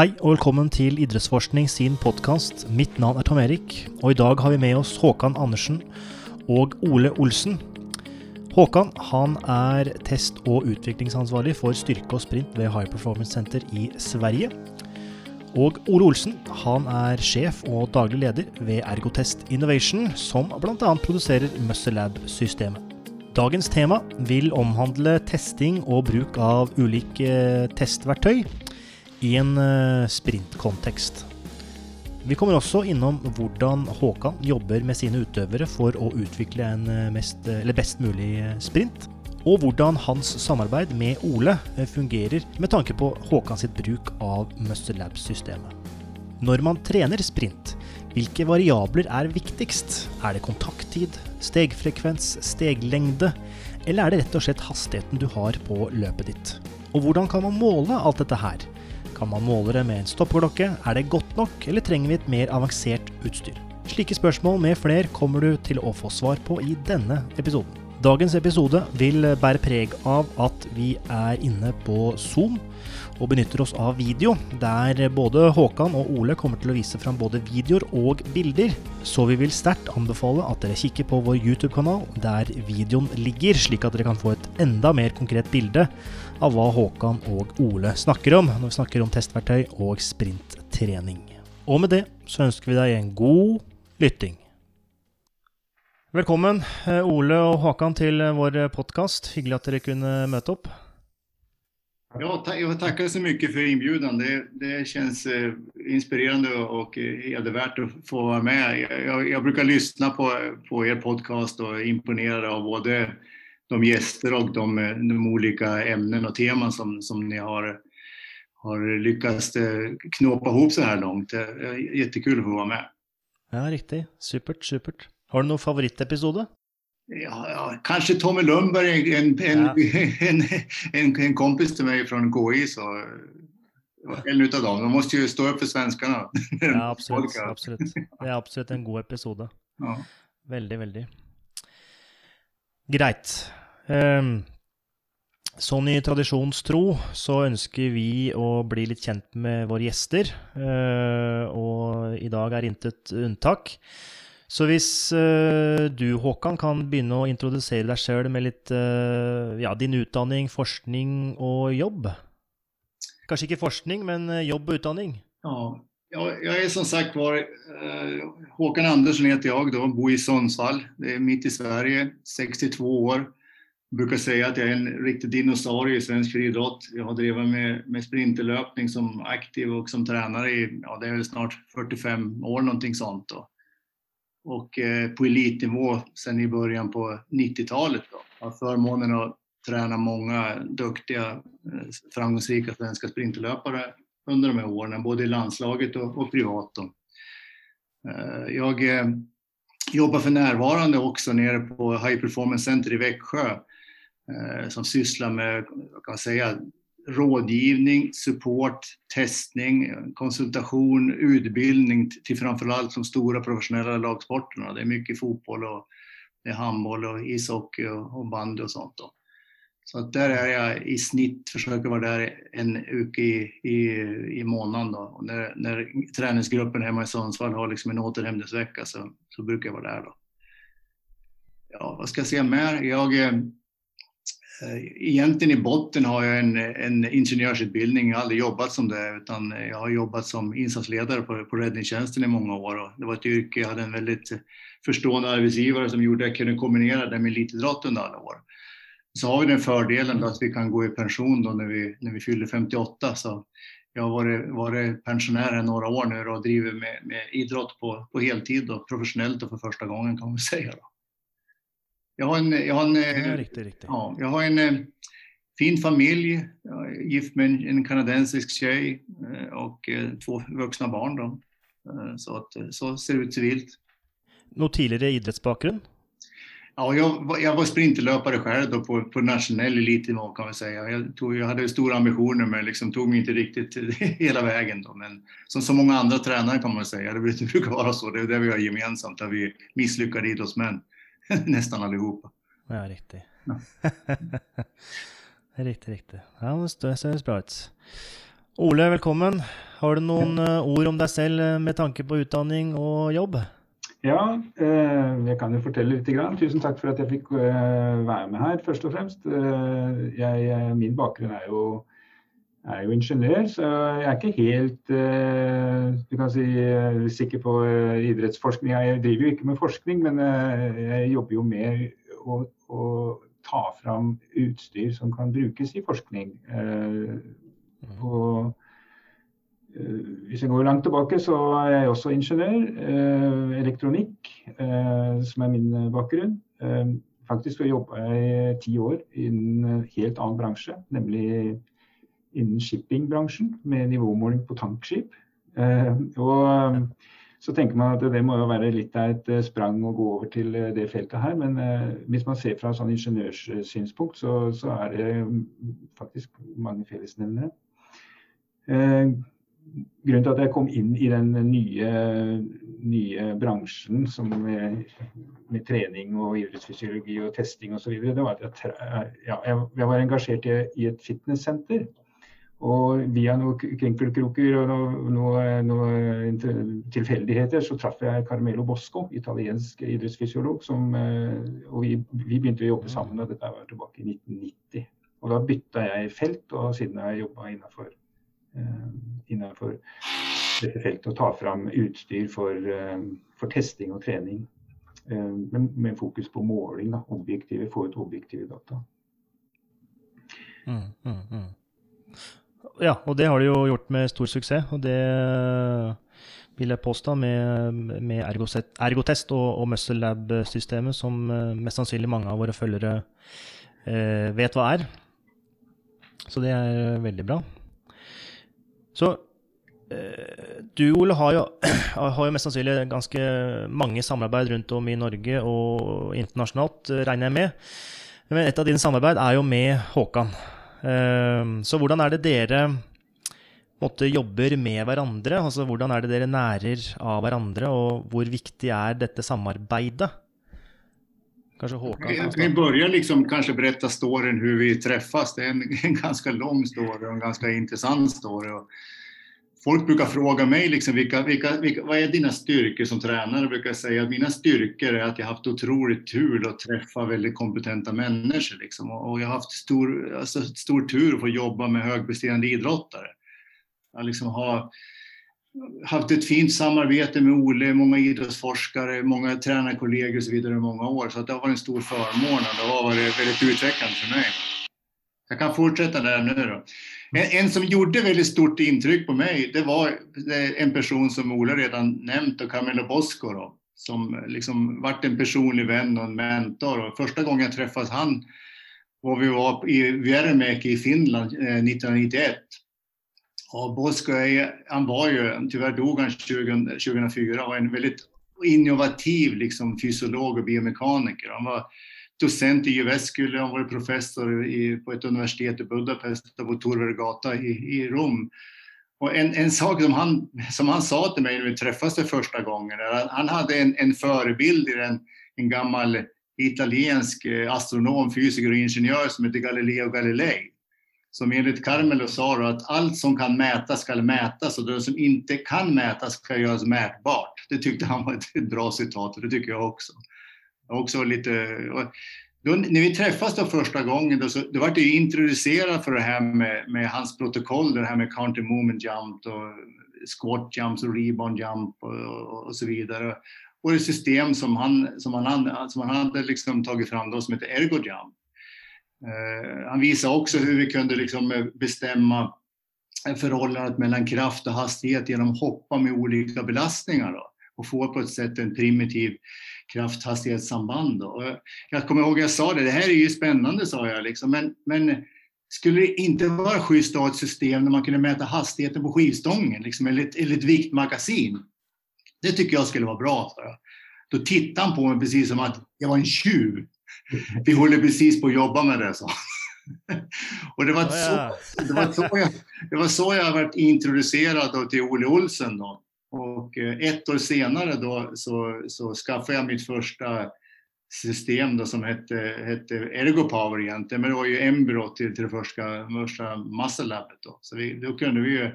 Hei og velkommen til Idrettsforskning sin podkast. Mitt navn er Tom Erik, og i dag har vi med oss Håkan Andersen og Ole Olsen. Håkan han er test- og utviklingsansvarlig for styrke og sprint ved High Performance Center i Sverige. Og Ole Olsen han er sjef og daglig leder ved Ergotest Innovation, som bl.a. produserer MuscleLab-systemet. Dagens tema vil omhandle testing og bruk av ulike eh, testverktøy i en eh, sprintkontekst. Vi kommer også innom hvordan Håkan jobber med sine utøvere for å utvikle en eh, mest, eh, eller best mulig sprint. Og hvordan hans samarbeid med Ole fungerer med tanke på Håkan sitt bruk av Muscle Lab-systemet. Når man trener sprint, hvilke variabler er viktigst? Er det kontakttid, stegfrekvens, steglengde, eller er det rett og slett hastigheten du har på løpet ditt? Og hvordan kan man måle alt dette her? Kan man måle det med en stoppeklokke? Er det godt nok, eller trenger vi et mer avansert utstyr? Slike spørsmål med fler kommer du til å få svar på i denne episoden. Dagens episode vil bære preg av at vi er inne på Zoom og benytter oss av video, der både Håkan og Ole kommer til å vise fram både videoer og bilder. Så vi vil sterkt anbefale at dere kikker på vår YouTube-kanal der videoen ligger, slik at dere kan få et enda mer konkret bilde av hva Håkan och Ole snakker om när vi snakker om testverktøy och sprinttrening. Och med det så önskar vi dig en god lytting. Välkommen eh, Ole och Håkan, till eh, vår podcast. Hyggelig att dere kunde möta upp. Ja, jag tackar så mycket för inbjudan. Det, det känns eh, inspirerande och eh, hedervärt att få vara med. Jag, jag, jag, brukar lyssna på, på er podcast och är imponerad av både de gäster och de, de olika ämnen och teman som, som ni har, har lyckats eh, knåpa ihop så här långt. Jättekul att få vara med. Ja, riktigt. Supert, supert. Har du någon favoritepisode? Ja, ja, kanske Tommy Lundberg, en, en, ja. en, en, en, kompis till mig från KI. Så, en utav dem. De måste ju stå upp för svenskarna. Ja, absolut. absolut. Det är absolut en god episode. Ja. Väldigt, väldigt. Greit. Ehm, sånn i tradisjonstro så ønsker vi å bli litt kjent med våre gjester, eh, og i dag er intet unntak. Så hvis eh, du, Håkan, kan begynne å introdusere deg sjøl med litt eh, ja, din utdanning, forskning og jobb? Kanske inte forskning, men jobb och utdanning? Ja, jag är som sagt var eh, Håkan Andersson heter jag då, bor i Sundsvall. Det är mitt i Sverige, 62 år. Jag brukar säga att jag är en riktig dinosaurie i svensk friidrott. Jag har drivit med, med sprinterlöpning som aktiv och som tränare i, ja det är väl snart 45 år någonting sånt. Då och eh, på elitnivå sedan i början på 90-talet. Jag har förmånen att träna många duktiga, eh, framgångsrika svenska sprinterlöpare under de här åren, både i landslaget och, och privat. Eh, jag eh, jobbar för närvarande också nere på High Performance Center i Växjö Eh, som sysslar med, jag kan säga, rådgivning, support, testning, konsultation, utbildning till framförallt de stora professionella lagsporterna. Det är mycket fotboll och det är handboll och ishockey och bandy och sånt. Då. Så att där är jag i snitt, försöker vara där en vecka i, i, i månaden. Då. Och när, när träningsgruppen hemma i Sundsvall har liksom en återhämtningsvecka så, så brukar jag vara där. Då. Ja, vad ska jag säga mer? Jag eh, Eh, egentligen i botten har jag en, en ingenjörsutbildning, jag har aldrig jobbat som det utan jag har jobbat som insatsledare på, på räddningstjänsten i många år. Och det var ett yrke, jag hade en väldigt förstående arbetsgivare som gjorde att jag kunde kombinera det med elitidrott under alla år. Så har vi den fördelen att vi kan gå i pension då när vi, när vi fyller 58. Så jag har varit, varit pensionär i några år nu och driver med, med idrott på, på heltid och professionellt och för första gången kan man säga. Då. Jag har en, jag har en, ja, riktigt, riktigt. Ja, jag har en eh, fin familj, jag är gift med en, en kanadensisk tjej eh, och eh, två vuxna barn. Då. Så, att, så ser det ut civilt. Någon tidigare idrottsbakgrund? Ja, jag, jag var sprinterlöpare själv då på, på nationell elitnivå kan man säga. Jag, tog, jag hade stora ambitioner men liksom tog mig inte riktigt hela vägen. Då. Men som så många andra tränare kan man säga, det brukar vara så. Det är det vi har gemensamt, att vi misslyckade idrottsmän. Nästan allihopa. Ja, riktigt. Ja. riktigt, riktigt. Ja, det ser bra ut. Ole, välkommen. har du noen eh, ord om deg selv eh, med tanke på utdanning og jobb? Ja, eh, jeg kan jo fortelle litt. Grann. Tusen takk for at jeg fikk være med her, først og fremst. Jeg, min bakgrunn er jo, er jo, ingeniør, så jeg er ikke helt du kan si, sikker på idrettsforskning. Jeg driver jo ikke med forskning, men jeg jobber jo med å, å ta fram utstyr som kan brukes i forskning. Og Eh, hvis jeg går langt tilbake, så er jeg også ingeniør. Eh, elektronikk, eh, som er min bakgrunn. Faktisk så jobba jeg ti år innen en helt annen bransje, nemlig innen shippingbransjen med nivåmåling på tankskip. Og så tenker man at det må jo være litt av et sprang å gå over til det feltet her, men hvis man ser fra sånn ingeniørsynspunkt, så, så er det faktisk mange fellesnevnere grunnen til at jeg kom inn i den nye, nye bransjen med, med, trening og idrettsfysiologi og testing osv., det var at jeg, ja, jeg, var engasjert i, i et fitnesssenter. Og via noen krinkelkroker og noen noe, noe tilfeldigheter så traff jeg Carmelo Bosco, italiensk idrettsfysiolog. Som, eh, og vi, vi, begynte å jobbe sammen, og dette var tilbake i 1990. Og da bytta jeg felt, og siden har jeg jobba innafor Eh, innenfor dette feltet og ta fram utstyr for, eh, for testing og trening. Med, med fokus på måling, da, objektive, få ut objektive data. Mm, mm, mm. Ja, og det har de jo gjort med stor suksess. Og det vil jeg påstå med, med Ergotest og, og Muscle Lab-systemet, som eh, mest sannsynlig mange av våre følgere eh, vet hva er. Så det er veldig bra. Så eh, du, Ole, har jo, har jo, mest sannsynlig ganske mange samarbeid rundt om i Norge og internasjonalt, räknar regner jeg med. Men et av dine samarbeid er jo med Håkan. Eh, så hvordan er det dere måtte, jobber med hverandre? Altså, hvordan er det dere nærer av hverandre, og hvor viktig er dette samarbeidet? Kanske Håkan? Jag kan börja liksom kanske berätta storyn hur vi träffas. Det är en, en ganska lång story och en ganska intressant story. Och folk brukar fråga mig liksom vilka, vilka, vilka, vad är dina styrkor som tränare? Jag brukar säga att mina styrkor är att jag haft otroligt tur att träffa väldigt kompetenta människor. Liksom. Och jag har haft stor, alltså, stor tur att få jobba med högpresterande idrottare. Jag liksom har haft ett fint samarbete med Ole, många idrottsforskare, många tränarkollegor och så vidare i många år. Så det har varit en stor förmån och det har varit väldigt utvecklande för mig. Jag kan fortsätta där nu då. En, en, som gjorde väldigt stort intryck på mig, det var en person som Ola redan nämnt, och Camillo Bosco då, som liksom vart en personlig vän och en mentor. Och första gången jag träffade han var vi var i Vieremäki i Finland eh, 1991. Och Bosco, han var ju, tyvärr dog han 20, 2004, var en väldigt innovativ liksom, fysiolog och biomekaniker. Han var docent i Jyväskylä, han var professor i, på ett universitet i Budapest, och på Torvergata i, i Rom. Och en, en sak som han, som han sa till mig när vi träffades första gången, är att han hade en, en förebild i en, en gammal italiensk eh, astronom, fysiker och ingenjör som heter Galileo Galilei. Som enligt Carmelo sa att allt som kan mätas ska mätas och det som inte kan mätas ska göras mätbart. Det tyckte han var ett bra citat och det tycker jag också också lite... Då, när vi träffades då första gången då, så, då var jag introducerad för det här med, med hans protokoll, det här med counter movement jump och squat jumps och rebound jump och, och, och så vidare. Och det system som han, som han, som han hade liksom tagit fram då som heter ergo jump. Uh, han visade också hur vi kunde liksom bestämma förhållandet mellan kraft och hastighet genom att hoppa med olika belastningar. Då och får på ett sätt en primitiv krafthastighetssamband. Och jag kommer ihåg att jag sa det, det här är ju spännande sa jag, liksom, men, men skulle det inte vara schysst att ha ett system där man kunde mäta hastigheten på skivstången, liksom, eller, ett, eller ett viktmagasin? Det tycker jag skulle vara bra, sa jag. Då tittade han på mig precis som att jag var en tjuv. Vi håller precis på att jobba med det, sa Och det var, så, det, var så jag, det var så jag varit introducerad till Olle Olsen. Då. Och eh, ett år senare då så, så skaffade jag mitt första system då som hette, hette Ergopower egentligen, men det var ju embryo till, till det första, första muscle labbet då. Så vi, då kunde vi ju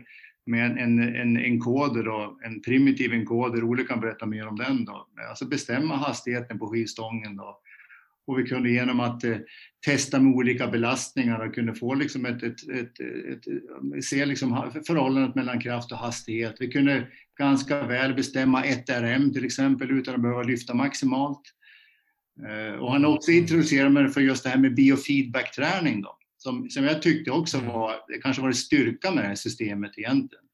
med en, en, en enkoder, då, en primitiv enkoder, Ole kan berätta mer om den då, alltså bestämma hastigheten på skivstången då. Och vi kunde genom att eh, testa med olika belastningar och kunde få liksom ett, ett, ett, ett, se liksom förhållandet mellan kraft och hastighet. Vi kunde ganska väl bestämma ett RM till exempel utan att behöva lyfta maximalt. Eh, och han har också introducerat mig för just det här med biofeedback-träning då som, som jag tyckte också mm. var, det kanske var det styrka med det här systemet egentligen.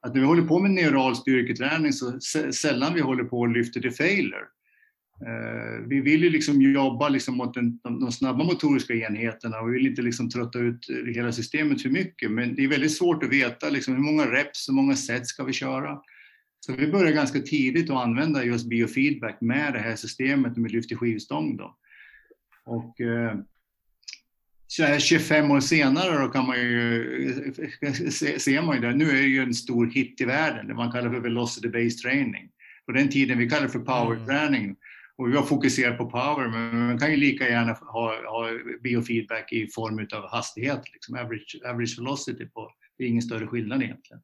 Att när vi håller på med neural styrketräning så sällan vi håller på och lyfter till failure. Uh, vi vill ju liksom jobba liksom mot den, de, de, snabba motoriska enheterna och vi vill inte liksom trötta ut hela systemet för mycket. Men det är väldigt svårt att veta liksom hur många reps, hur många set ska vi köra. Så vi börjar ganska tidigt att använda just biofeedback med det här systemet med lyft i skivstång. Då. Och, uh, så här 25 år senare då kan man ju, se, ser man ju det, nu är det ju en stor hit i världen, det man kallar för velocity based training. På den tiden vi kallade för powerträning. Mm. Och vi har fokuserat på power, men man kan ju lika gärna ha, ha biofeedback i form av hastighet, liksom average, average velocity. På, det är ingen större skillnad egentligen.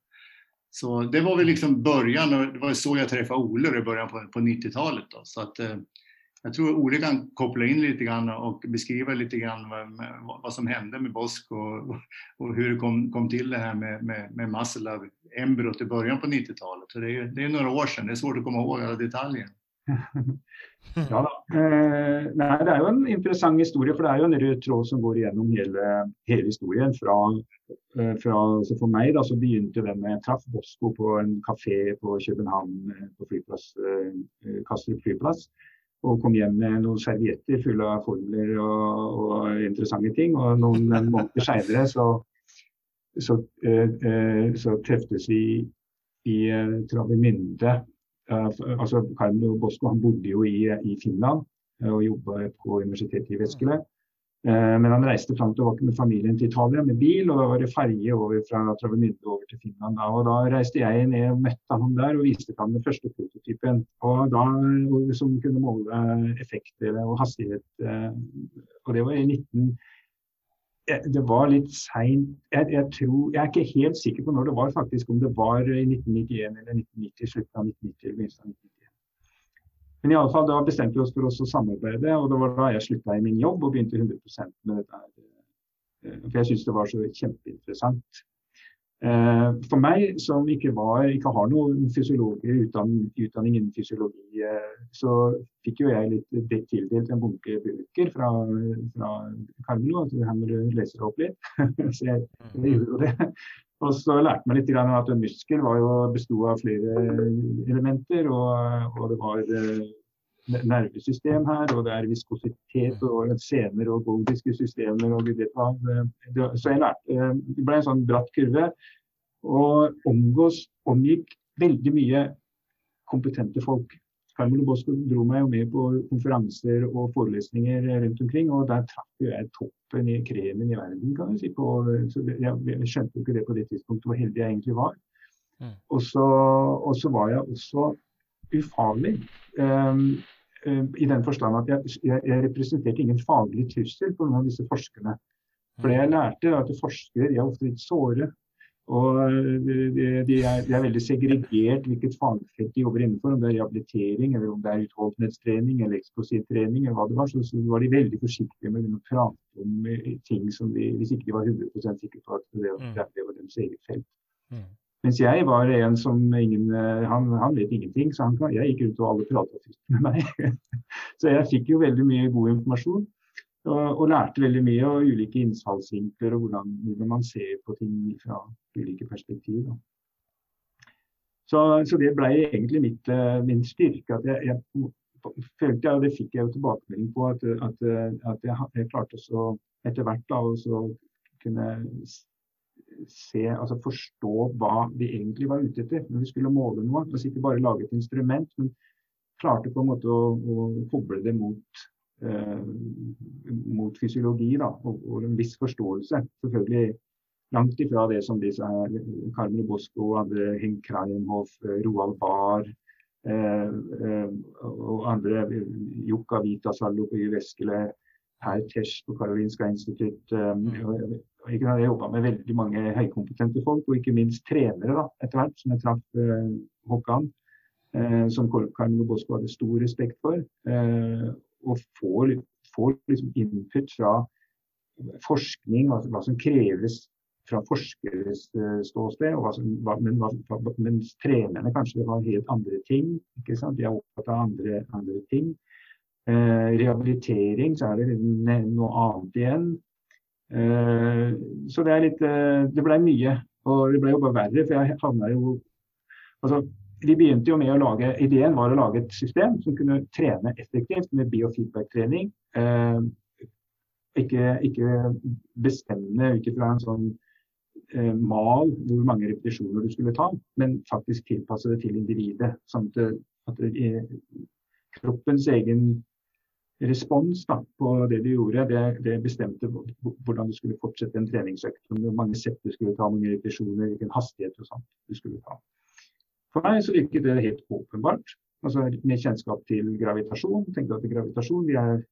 Så det var väl liksom början och det var så jag träffade Ole i början på, på 90-talet. Då. Så att, eh, jag tror Ole kan koppla in lite grann och beskriva lite grann vad, vad som hände med Bosk och, och hur det kom, kom till det här med, med, med Maslow, embryot i början på 90-talet. Så det är, det är några år sedan, det är svårt att komma ihåg alla detaljer. ja, da. eh, nei, det er jo en interessant historie, for det er jo en rød tråd som går gjennom hele, hele historien. Fra, eh, från, så for meg da, så begynte det med, Jeg traff Bosko på en kafé på København, eh, på flyplass, eh, eh, Kastrup flyplass. og kom hjem med noen servietter fulle av formler og, og interessante ting. Og noen måneder seinere så, så, eh, eh så, treftes vi i eh, Travemünde. Eh, altså Carlo Bosco han bodde jo i, i Finland eh, og jobba på universitetet i Veskele. Eh, men han reiste fram tilbake med familien til Italia med bil, og da var det ferje over fra Travemünde over til Finland. Da. Og da reiste jeg ned og møtte han der og viste fram den første prototypen. Og da, eh, som kunne måle effekter og hastighet. Eh, og det var i 19... Eh, det var litt seint jeg, jeg, tror, jeg er ikke helt sikker på når det var, faktisk. Om det var i 1991 eller 1990, slutten av 1990 eller begynnelsen av 1991. Men i alle fall, da bestemte vi oss for oss å samarbeide, og det var da jeg slutta i min jobb og begynte 100 med dette. Eh, for jeg syntes det var så kjempeinteressant. Eh, for meg som ikke, var, ikke har noen utdanning, innen fysiologi, eh, så fikk jo jeg litt tildelt en bunke bøker fra, fra Carmelo. Her må du lese opp litt. så jeg, jeg gjorde det. Og så lærte man litt at en muskel var jo, besto av flere elementer. Og, og det var eh, nervesystem her, og det er viskositet og sener og godiske systemer og vet hva. Så jeg lærte eh, Det ble en sånn bratt kurve. Og omgås, omgikk veldig mye kompetente folk. Carmelo Bosco dro meg jo med på konferanser og forelesninger rundt omkring, og der traff jeg toppen i kremen i verden, kan jeg si. På, så jeg, jeg, skjønte jo ikke det på det tidspunktet hvor heldig jeg egentlig var. Mm. Og, så, og, så, var jeg også ufarlig. Um, um, I den forstand at jeg, jeg, jeg, representerte ingen faglig trussel på noen av disse forskerne. For det jeg lærte, at forskere de er ofte litt såre og de, de, er, de, er, veldig segregert hvilket fagfelt de jobber innenfor. Om det er rehabilitering, eller om det er utholdenhetstrening eller eksplosiv trening. eller hva det var, så, så, var de veldig forsiktige med å prate om eh, ting som de, hvis ikke de var 100 sikre på at det, mm. det var deres eget felt. Mm. Mens jeg var en som ingen eh, Han, han vet ingenting, så han, jeg gikk rundt og alle prata med meg. så jeg fikk jo veldig mye god informasjon. Og, og, lærte veldig mye og ulike innfallsvinkler og hvordan, hvordan, man ser på ting fra ulike perspektiver. Så, så, det ble egentlig mitt, eh, min styrke. at jeg, jeg, følte jeg, og Det fikk jeg jo tilbakemelding på, at, at, at jeg, jeg, klarte å etter hvert da, å kunne se, altså forstå hva vi egentlig var ute etter når vi skulle måle noe. Altså ikke bare lage et instrument, men klarte på en måte å, å koble det mot Eh, mot fysiologi da, og, og, en viss forståelse. Selvfølgelig langt ifra det som disse her, Carmen Bosco, andre Henk Kreinhoff, eh, Roald Bahr eh, eh, og andre, Jukka Vitasallo på Jyveskele, her Tesh på Karolinska institutt. Jeg har jobba med veldig mange høykompetente folk, og ikke minst trenere da, etter hvert, som jeg traff uh, Håkan. Eh, som Carlo Bosko hadde stor respekt for. Eh, og får, får liksom input fra forskning, hva, hva, som kreves fra forskeres eh, ståsted. Hva som, hva, men, hva, mens trenerne kanskje har helt andre ting. ikke sant? De er opptatt av andre, andre ting. Eh, rehabilitering, så er det noe annet igjen. Eh, så det er litt Det blei mye. Og det ble jo bare verre, for jeg havna jo Altså, vi begynte jo med å lage Ideen var å lage et system som kunne trene effektivt med biofeedback-trening. Eh, ikke, ikke, bestemme ut ifra en sånn eh, mal hvor mange repetisjoner du skulle ta, men faktisk tilpasse det til individet. Sånn at, det, at det, eh, kroppens egen respons da, på det du gjorde, det, det, bestemte hvordan du skulle fortsette en treningsøkt. Hvor mange sett du skulle ta, mange repetisjoner, hvilken hastighet og sånt du skulle ta. For meg så virket det helt åpenbart. Altså Med kjennskap til gravitasjon. tenkte at gravitasjon, er,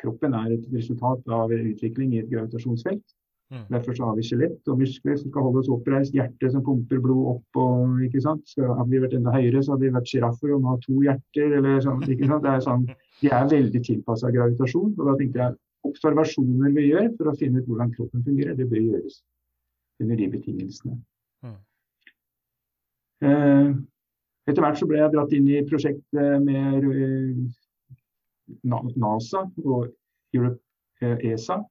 Kroppen er et resultat av utvikling i et gravitasjonsfelt. Mm. Derfor så har vi skjelett og muskler som skal holde oss oppreist, hjerte som pumper blod opp. og ikke sant? Skal, hadde vi vært enda høyere, så hadde vi vært sjiraffer og må ha to hjerter. eller sånn, ikke sant? Det er sånn, De er veldig tilpassa gravitasjon. og da tenkte jeg Observasjoner vi gjør for å finne ut hvordan kroppen fungerer, det bør gjøres under de betingelsene. Mm. Eh, etter hvert så ble jeg dratt inn i prosjektet med eh, NASA og Europe, eh, ESA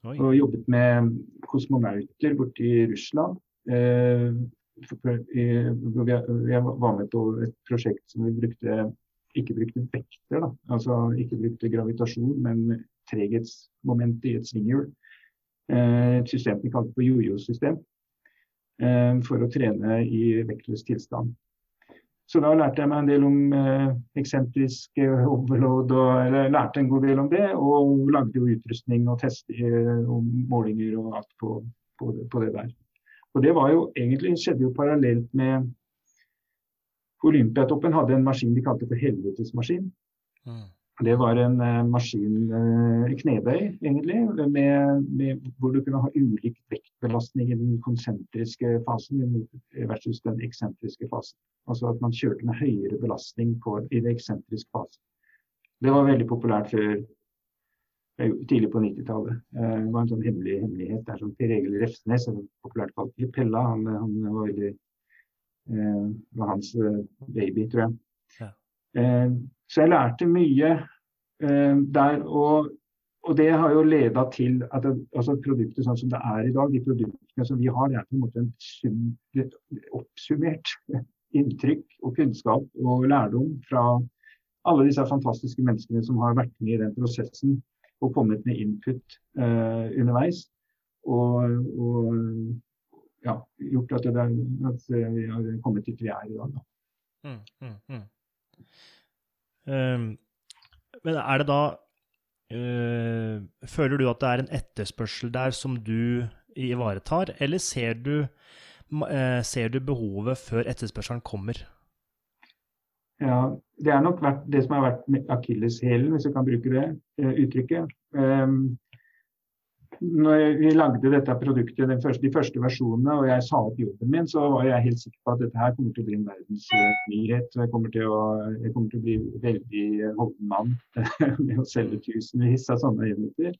Oi. og jobbet med kosmonauter borte i Russland. Eh, jeg var med på et prosjekt som vi brukte, ikke brukte vekter. Da. Altså ikke brukte gravitasjon, men treghetsmomentet i et svinghjul. Eh, et system vi kalte for jojo-system. Eh, for å trene i vektløs tilstand. Så da lærte jeg meg en del om eh, eksentrisk eh, overload, og, eller lærte en god del om det. Og lagde jo utrustning og tester eh, og målinger og alt på, på, det, på, det, der. Og det var jo egentlig skjedde jo parallelt med Olympiatoppen hadde en maskin de kalte for helvetesmaskin. Mm. Det var en uh, maskin, uh, knebøy egentlig, med, med, hvor du kunne ha ulik vektbelastning i den konsentriske fasen versus den eksentriske fasen. Altså at man kjørte med høyere belastning på, i det eksentriske fasen. Det var veldig populært før tidlig på 90-tallet. Uh, det var en sånn hemmelig hemmelighet. Det er som Per Egil Refsnes, populært kalt Pella, han, han var veldig det var hans baby, tror jeg. Ja. Så jeg lærte mye eh, der. Og, og, det har jo leda til at det, altså sånn som det er i dag, de produktene som vi har, det er på en måte en sum, oppsummert inntrykk og kunnskap og lærdom fra alle disse fantastiske menneskene som har vært med i den prosessen og kommet med input eh, underveis. Og, og, ja, gjort at, det, at, vi har kommet dit vi er i dag. Mm, mm, mm. Ehm, men er det da øh, eh, Føler du at det er en etterspørsel der som du ivaretar, eller ser du, eh, ser du behovet før etterspørselen kommer? Ja, Det er nok vært det som har vært akilleshælen, hvis jeg kan bruke det eh, øh, uttrykket. Um, ehm, når vi lagde dette produktet, første, de første versjonene, og jeg sa opp jobben min, så var jeg helt sikker på at dette her kommer til å bli en verdensnyhet. Jeg kommer til å, jeg kommer til å bli veldig holden mann med å selge tusenvis av sånne enheter.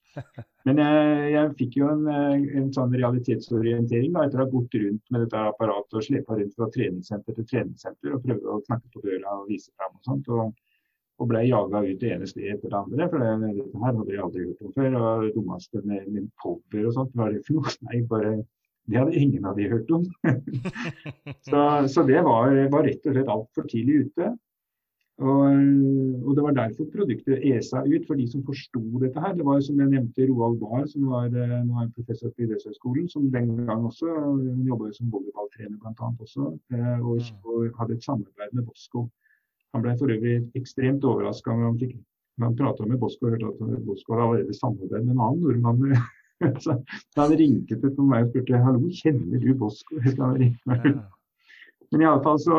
Men jeg, jeg fikk jo en, en, sånn realitetsorientering da, etter å ha gått rundt med dette apparatet og slepa rundt fra treningssenter til treningssenter og prøvd å knakke på døra og vise fram og sånt. Og, og ble jaga ut det ene stedet etter det andre. For det, dette her hadde jeg aldri hørt om før. Og det dummeste med, med power og sånt, hva er det for noe? Nei, bare Det hadde ingen av de hørt om. så, så, det var, var, rett og slett altfor tidlig ute. Og, og, det var derfor produktet ESA ut, for de som forsto dette her. Det var som jeg nevnte Roald Bahr, som var, nå er professor på Idrettshøgskolen, som den gang også jobba som volleyballtrener bl.a. også, eh, og, mm. og, hadde et samarbeid med Bosco. Han ble for øvrig ekstremt overraska når han, fikk, han prata med Bosko og hørte at Bosko hadde allerede samarbeidet med en annen nordmann. så han ringte til meg og spurte hallo, kjenner du Bosko? Men i alle fall så,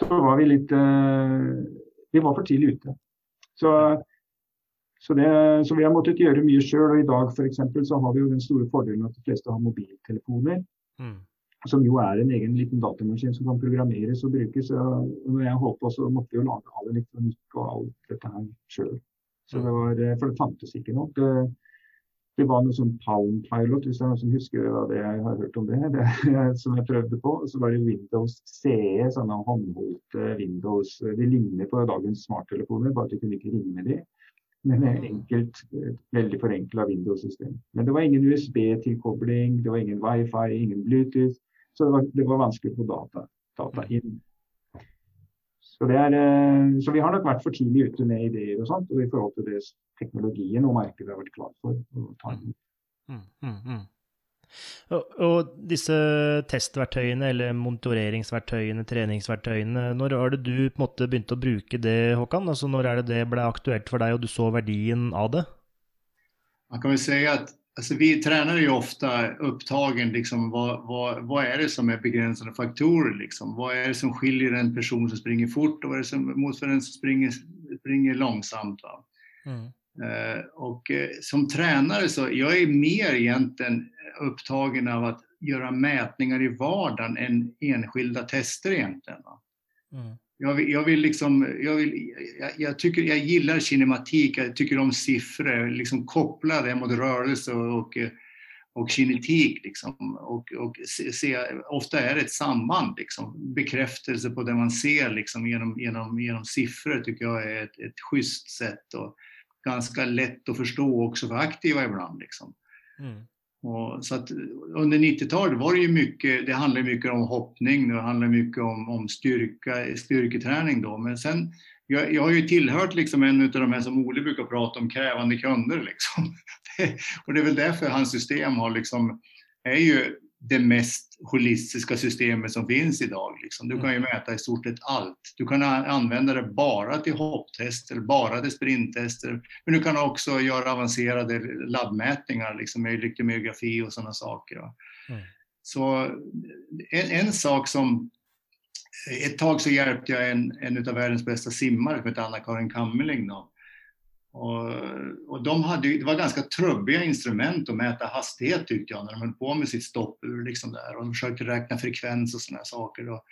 så var vi litt uh, Vi var for tidlig ute. Så Så, det, så, vi har måttet gjøre mye sjøl. Og i dag eksempel, så har vi jo den store fordelen at de fleste har mobiltelefoner. Mm. Som jo er en egen liten datamaskin som kan programmeres og brukes. Og når jeg holdt på, så måtte vi jo lage all elektronikk og alt dette her sjøl. Mm. For det fantes ikke noe. Det, det var noe sånn Palm Pilot, hvis det er noen som husker hva det jeg har hørt om det, det som jeg prøvde på. Så var det Windows CE, sånne håndholdte Windows. De ligner på dagens smarttelefoner, bare at du kunne ikke ringe med de. Men enkelt, veldig forenkla Windows-system. Men det var ingen USB-tilkobling, det var ingen wifi, ingen Bluetooth. Så det var, det var vanskelig å få data, data inn. Så, er, eh, så, vi har nok vært for tidlig ute med ideer og sånt, og i forhold til det teknologien og markedet har vært klar for å ta inn. Mm, mm, mm. Og, og, disse testverktøyene, eller monitoreringsverktøyene, treningsverktøyene, når var det du på en måte begynte å bruke det, Håkan? Altså, når er det det ble aktuelt for deg, og du så verdien av det? Man kan vel si at Alltså vi tränare är ju ofta upptagen, liksom, vad, vad, vad, är det som är begränsande faktorer? Liksom? Vad är det som skiljer en person som springer fort och vad är det som mot en som springer, springer långsamt? Mm. Eh, och eh, som tränare så jag är mer egentligen upptagen av att göra mätningar i vardagen än enskilda tester egentligen. Mm jag vill, jag vill liksom, jag, vill, jag, jag, tycker, jag gillar kinematik, jag tycker om siffror, liksom koppla det mot rörelse och, och kinetik. Liksom. Och, och se, se, ofta är det ett samband, liksom. bekräftelse på det man ser liksom, genom, genom, genom siffror tycker jag är ett, ett schysst sätt och ganska lätt att förstå också för aktiva ibland. Liksom. Mm. Och så att under 90-talet var det ju mycket, det handlade mycket om hoppning, det handlade mycket om, om styrka, styrketräning då. Men sen, jag, jag har ju tillhört liksom en av de här som Ole brukar prata om, krävande kunder liksom. och det är väl därför hans system har liksom, är ju det mest holistiska systemet som finns idag. Liksom. Du kan ju mm. mäta i stort sett allt. Du kan använda det bara till hopptester, bara till sprinttester, men du kan också göra avancerade labbmätningar liksom, med elektromyografi och sådana saker. Mm. Så en, en, sak som ett tag så hjälpte jag en, en av världens bästa simmare som heter Anna-Karin Kammerling. Då. Och, och, de hade, det var ganska trubbiga instrument att mäta hastighet tyckte jag när de höll på med sitt stoppur. Liksom där. Och de försökte räkna frekvens och sådana saker. Och,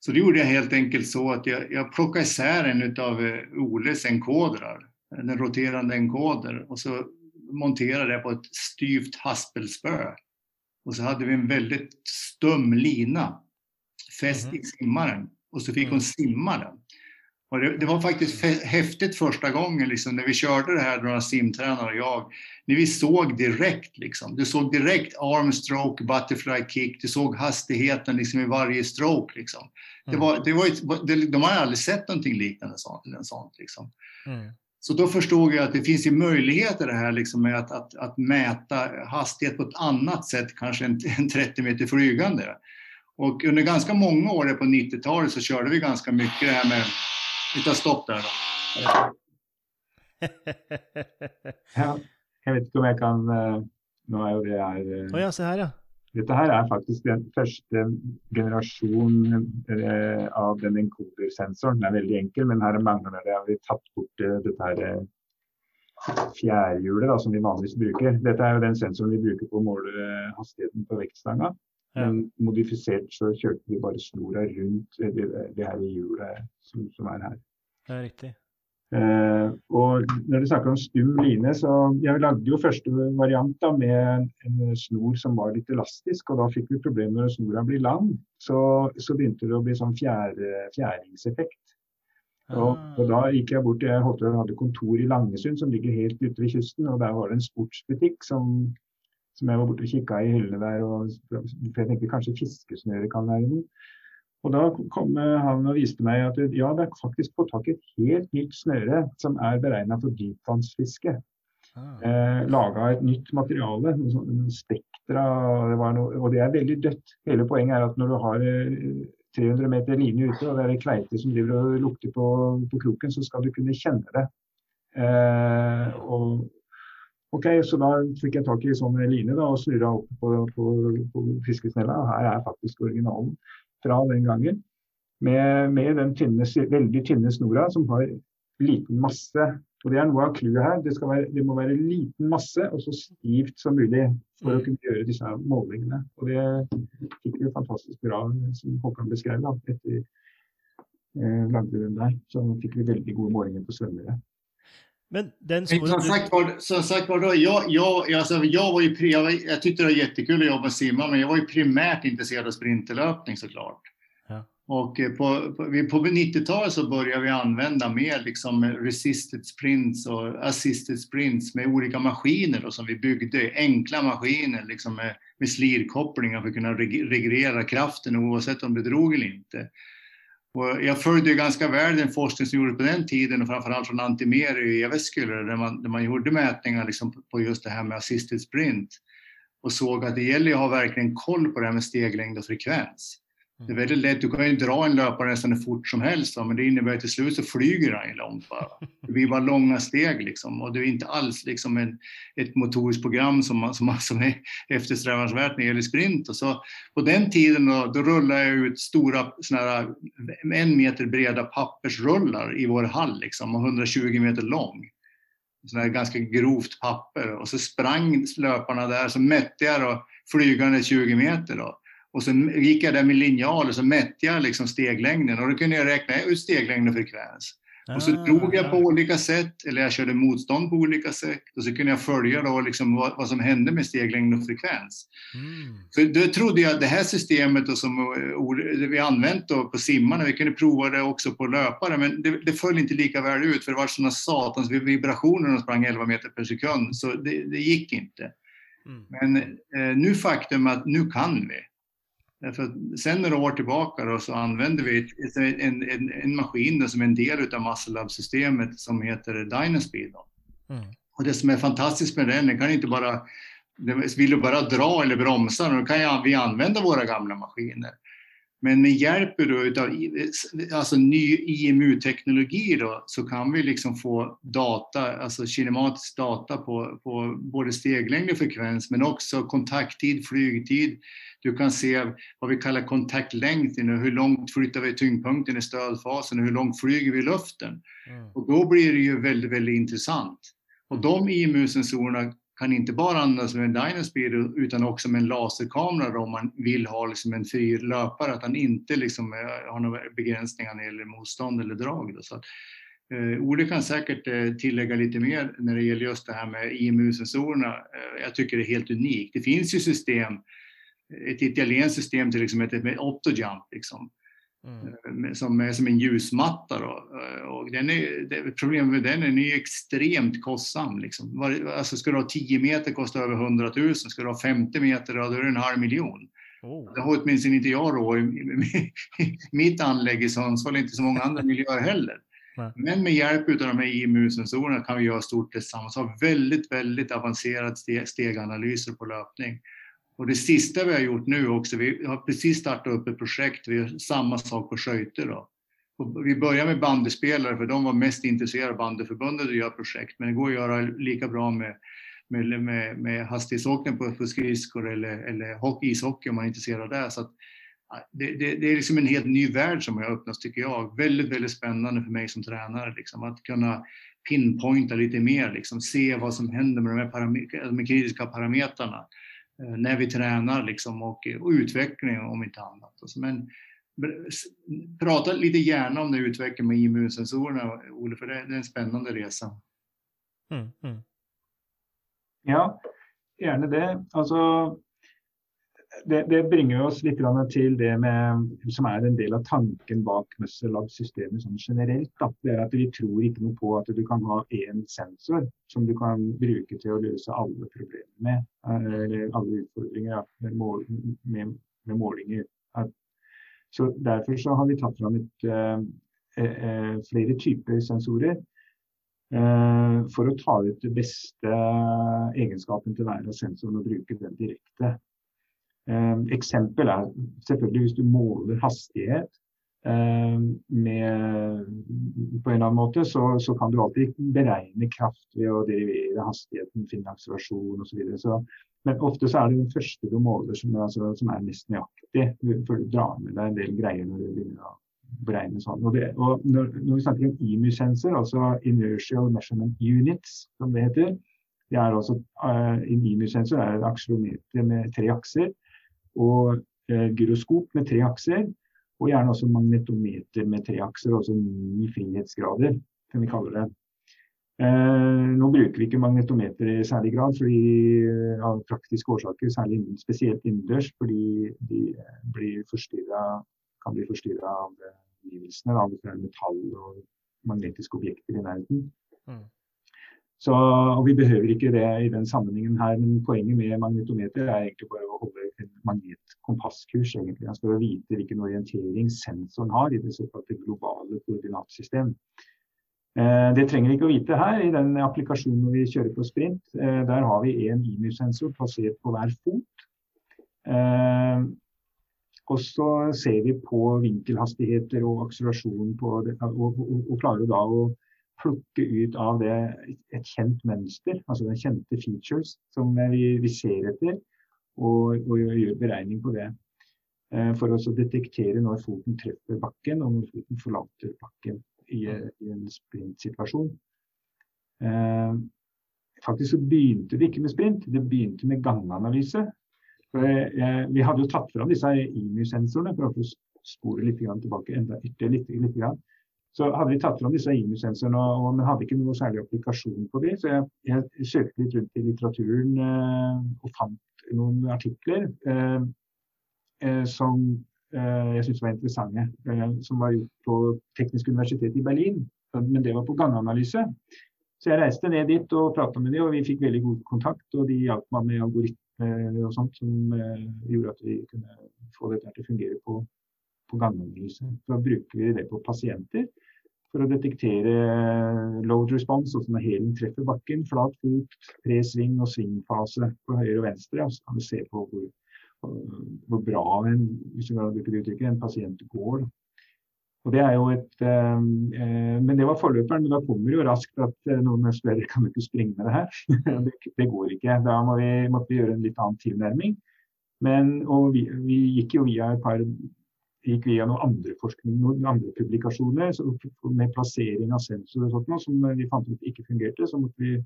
så det gjorde jag helt enkelt så att jag, jag plockade isär en av eh, Oles enkodrar, den roterande enkoder, och så monterade jag på ett styvt haspelspö. Och så hade vi en väldigt stum lina fäst mm. i simmaren och så fick hon mm. simma den. Och det, det, var faktiskt häftigt första gången liksom, när vi körde det här, några simtränare och jag. När vi såg direkt, liksom, du såg direkt arm stroke, butterfly kick, du såg hastigheten liksom, i varje stroke. Liksom. Det var, det var ett, det, de hade aldrig sett någonting liknande sånt. Sånt liksom. Mm. Så då förstod jag att det finns ju möjligheter det här liksom, med att, att, att mäta hastighet på ett annat sätt, kanske än, än 30 meter flygande. Och under ganska många år på 90-talet så körde vi ganska mycket det här med vi tar stopp där då. ja, jeg vet ikke om jeg kan eh, Nå er jo det her oh, ja, se her, ja. Dette her er faktisk den første generasjon eh, av den encoder-sensoren. Den er veldig enkel, men her mangler det. Har vi tatt bort eh, dette her eh, fjærhjulet da, som vi vanligvis bruker. Dette er jo den sensoren vi bruker på å måle hastigheten på vektstanga. Men modifisert så kjørte vi bare snora rundt det, det her hjulet som, som, er her. Det er riktig. Eh, og når du snakker om stum line, så Jeg lagde jo første variant da, med en, snor som var litt elastisk, og da fikk vi problemer når snora blir lang. Så, så, begynte det å bli sånn fjær, fjæringseffekt. Og, ah. og, da gikk jeg bort, jeg hadde kontor i Langesund, som ligger helt ute ved kysten. og Der var det en sportsbutikk som som jeg var borte og kikka i hyllene der. Og, for jeg tenkte kanskje fiskesnøre kan være noe. Og da kom han og viste meg at ja, det er faktisk fått tak i et helt nytt snøre som er beregna for dypvannsfiske. Ah. Eh, Laga et nytt materiale, noe spektra, det noe, og det er veldig dødt. Hele poenget er at når du har 300 eh, meter line ute, og det er ei kveite som driver og lukter på, på, kroken, så skal du kunne kjenne det. Eh, og Ok, Så da fikk jeg tak i sånn line da, og snurra opp på, på, på fiskesnella. Her er faktisk originalen fra den gangen. Med, med den tynne, veldig tynne snora som har liten masse Og Det er noe av clouet her. Det, være, det, må være liten masse og så stivt som mulig for å mm. kunne gjøre disse målingene. Og Det fikk vi fantastisk bra, som Håkan beskrev, da, etter eh, lagde den der. Så fikk vi veldig gode målinger på svømmere. Men den som, som, sagt var, som sagt var jag, jag, alltså, jag, var ju, jag, jag tyckte det var jättekul att jobba och simma, men jag var ju primärt intresserad av sprinterlöpning såklart. Och eh, på, på, på 90-talet så började vi använda mer liksom resisted sprints och assisted sprints med olika maskiner då, som vi byggde, enkla maskiner liksom med, med slirkopplingar för att kunna reglera kraften oavsett om det drog eller inte. Och jag följde ganska väl den forskning som gjordes på den tiden och framförallt från Antimeri i Jyväskylä där man, där man gjorde mätningar liksom på just det här med assisted sprint och såg att det gäller att ha verkligen koll på det här med steglängd och frekvens. Mm. Det är väldigt lätt, du kan ju dra en löpare nästan hur fort som helst, men det innebär att till slut så flyger han ju långt bara. Det blir bara långa steg liksom och det är inte alls liksom en, ett motoriskt program som, som, som är eftersträvansvärt när det gäller sprint. Och så, på den tiden då, då rullade jag ut stora såna här, en meter breda pappersrullar i vår hall liksom, och 120 meter lång. Sådana här ganska grovt papper och så sprang löparna där så mätte jag då flygande 20 meter. Då. Och så gick jag där med linjal och så mätte jag liksom steglängden och då kunde jag räkna ut steglängd och frekvens. Och så ah, drog jag på olika sätt, eller jag körde motstånd på olika sätt. Och så kunde jag följa då liksom vad, vad som hände med steglängd och frekvens. Mm. Så då trodde jag att det här systemet då som eh, vi använt då på simmarna, vi kunde prova det också på löpare, men det, det föll inte lika väl ut för det var sådana satans vibrationer när de sprang 11 meter per sekund, så det, det gick inte. Mm. Men eh, nu faktum att nu kan vi. Därför sen några år tillbaka då, så använder vi en, en, en maskin som är en del av Muscle-Lab-systemet som heter Dynaspeed. Mm. Och det som är fantastiskt med den, den kan inte bara, vill du bara dra eller bromsa, då kan vi använda våra gamla maskiner. Men med hjälp av alltså ny IMU-teknologi då, så kan vi liksom få data, alltså kinematisk data på, på både steglängd och frekvens, men också kontakttid, flygtid. Du kan se vad vi kallar kontaktlängd, hur långt flyttar vi tyngdpunkten i stödfasen och hur långt flyger vi i luften. Mm. Och då blir det ju väldigt, väldigt intressant. Och de IMU-sensorerna kan inte bara användas med en Dynaspeed utan också med en laserkamera om man vill ha liksom en fri löpare, att han inte liksom eh, har några begränsningar när det gäller motstånd eller drag. Då. Så att, eh, Ole kan säkert eh, tillägga lite mer när det gäller just det här med IMU-sensorerna. Eh, jag tycker det är helt unikt. Det finns ju system, ett italienskt system till exempel med Optojump liksom, Mm. Eh, som är som en ljusmatta. Då. Eh, och den är, det, problemet med den är den är extremt kostsam. Liksom. Alltså ska du ha 10 meter kostar över 100 000, ska du ha 50 meter då är det en halv miljon. Oh. Det har åtminstone inte jag råd i mitt anlägg i Sundsvall, inte så många andra miljöer heller. Nej. Men med hjälp av de här IMU-sensorerna kan vi göra stort tillsammans. Ha väldigt, väldigt avancerad steganalyser på löpning. Och det sista vi har gjort nu också, vi har precis startat upp ett projekt, vi gör samma sak på Skövde då. Och vi börjar med bandyspelare för de var mest intresserade av bandyförbundet att göra projekt, men det går att göra lika bra med, med, med, med hastighetsåkning på, på skridskor eller, eller hockey, ishockey om man är intresserad av det. Så att, det, det, det, är liksom en helt ny värld som har öppnats tycker jag. Väldigt, väldigt spännande för mig som tränare liksom, att kunna pinpointa lite mer, liksom, se vad som händer med de här param- med kritiska parametrarna. Eh, när vi tränar liksom och, och utveckling om inte annat. Alltså, men prata lite gärna om det utvecklingen med immunsensorerna, Olle, för det, är en spännande resa. Mm, mm. Ja, gärna det. Alltså, det, det, bringer oss litt til det med, som er en del av tanken bak Muscle-lab-systemet sånn generelt. Da. Det er at Vi tror ikke noe på at du kan ha én sensor som du kan bruke til å løse alle problemer med, eller alle utfordringer med, mål, med, med målinger. Så Derfor så har vi tatt fram et, eh, eh, flere typer sensorer eh, for å ta ut det beste egenskapen til hver av sensorene og bruke den direkte. Eh, eksempel er selvfølgelig hvis du måler hastighet eh, med, på en eller annen måte, så, så, kan du alltid beregne kraft ved å derivere hastigheten, finne akselerasjon osv. Men ofte så er det den første du måler som, altså, som er mest nøyaktig. For du drar med deg en del greier når du begynner å beregne sånn. Og, det, og når, når, vi snakker om IMU-sensor, altså Inertial Measurement Units, som det heter, det er altså, eh, En IMU-sensor er et aksjelometer med tre akser og uh, gyroskop med tre akser. Og gjerne også magnetometer med tre akser, altså ni frihetsgrader, kan vi kalla det. Eh, nå bruker vi ikke magnetometer i særlig grad fordi, eh, av praktiske årsaker, særlig spesielt innendørs, fordi de blir kan bli forstyrra av omgivelsene, hvis det er metall og magnetiske objekter i nærheten. Mm. Så, og Vi behøver ikke det i den sammenhengen her, men poenget med magnetometer er egentlig bare å holde en magnetkompasskurs. egentlig. Han skal vite hvilken orientering sensoren har i det såkalte globale koordinatsystem. Eh, det trenger vi ikke å vite her. I den applikasjonen vi kjører på sprint, eh, der har vi en IMU-sensor plassert på hver fot. Eh, og så ser vi på vinkelhastigheter og akselerasjon på det, og, og, og, klarer da å plukke ut av det et kjent mønster, altså den kjente features som vi, vi ser etter, og, og gjøre beregning på det. Eh, for å detektere når foten treffer bakken og når foten forlater bakken i, i en sprintsituasjon. Eh, faktisk så begynte det ikke med sprint, det begynte med ganganalyse. Jeg, vi hadde jo tatt fram disse IMU-sensorene for å spore litt tilbake. enda ytterligere litt, litt grann. Så hadde vi tatt fram disse IMU-sensorene, men hadde ikke noe særlig applikasjon på dem. Så jeg, jeg søkte litt rundt i litteraturen eh, og fant noen artikler eh, eh som Eh, jeg syntes var interessante, eh, som var gjort på Teknisk universitet i Berlin. Men det var på ganganalyse. Så jeg reiste ned dit og prata med dem, og vi fikk veldig god kontakt. Og de hjalp meg med algoritmer og sånt som eh, gjorde at vi kunne få dette til å fungere på, på ganganalyse. Så bruker vi det på pasienter for å detektere eh, load response, altså når hælen treffer bakken, flat fot, presving og svingfase på høyre og venstre. Og så kan vi se på hvor hvor eh, bra en, hvis vi kan bruke det uttrykket, en pasient går. Og det er jo et, eh, eh, men det var forløperen. Men da kommer det jo raskt at noen spør kan du ikke springe med det her. det, det, går ikke. Da må vi, måtte vi gjøre en litt annen tilnærming. Men, og vi, vi, gikk jo via et par gikk vi igenom andre forskning, andre publikasjoner så, med plassering av sensorer og sånt, som vi fant ut ikke fungerte. Så, vi,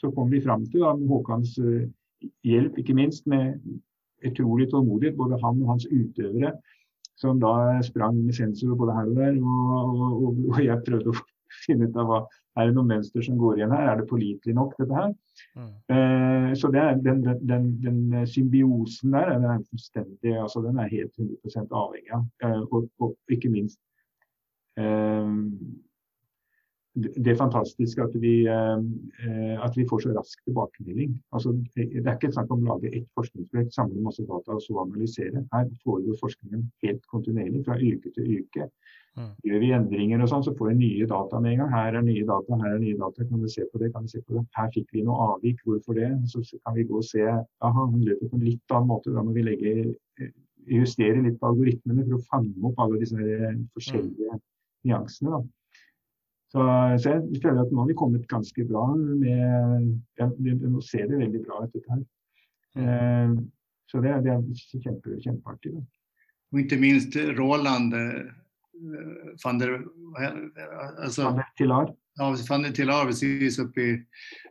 så kom vi fram til, da, med Håkans eh, hjelp, ikke minst, med utrolig tålmodighet, både han og hans utøvere, som da sprang med sensorer både her og der. Og, og, og, jeg prøvde å finne ut av hva er det noen mønster som går igjen her, er det pålitelig nok dette her? Mm. Eh, så det er, den, den, den, den, symbiosen der den er fullstendig, altså den er helt 100 avhengig av. Eh, og, og, ikke minst eh, det er fantastisk at vi, eh, at vi, får så rask tilbakemelding. Altså, det er ikke snakk om å lage ett forskningsprojekt, samle masse data og så analysere. Her foregår forskningen helt kontinuerlig fra uke til uke. Mm. Gjør vi endringer og sånn, så får vi nye data med en gang. Her er nye data, her er nye data. Kan vi se på det? Kan vi se på det? Her fikk vi noe avvik. Hvorfor det? Så kan vi gå og se aha, han løper på en litt annen måte. Da må vi legge, eh, justere litt på algoritmene for å fange opp alle disse forskjellige mm. nyansene. Da. Så, så, jeg føler at nå har vi kommet ganske bra med ja, Nå ser det veldig bra ut, dette her. Eh, så det, det, er kjempe, kjempeartig. Da. Og ikke minst Roland eh, van der altså, van der Tilar. Ja, van der Tilar precis uppe i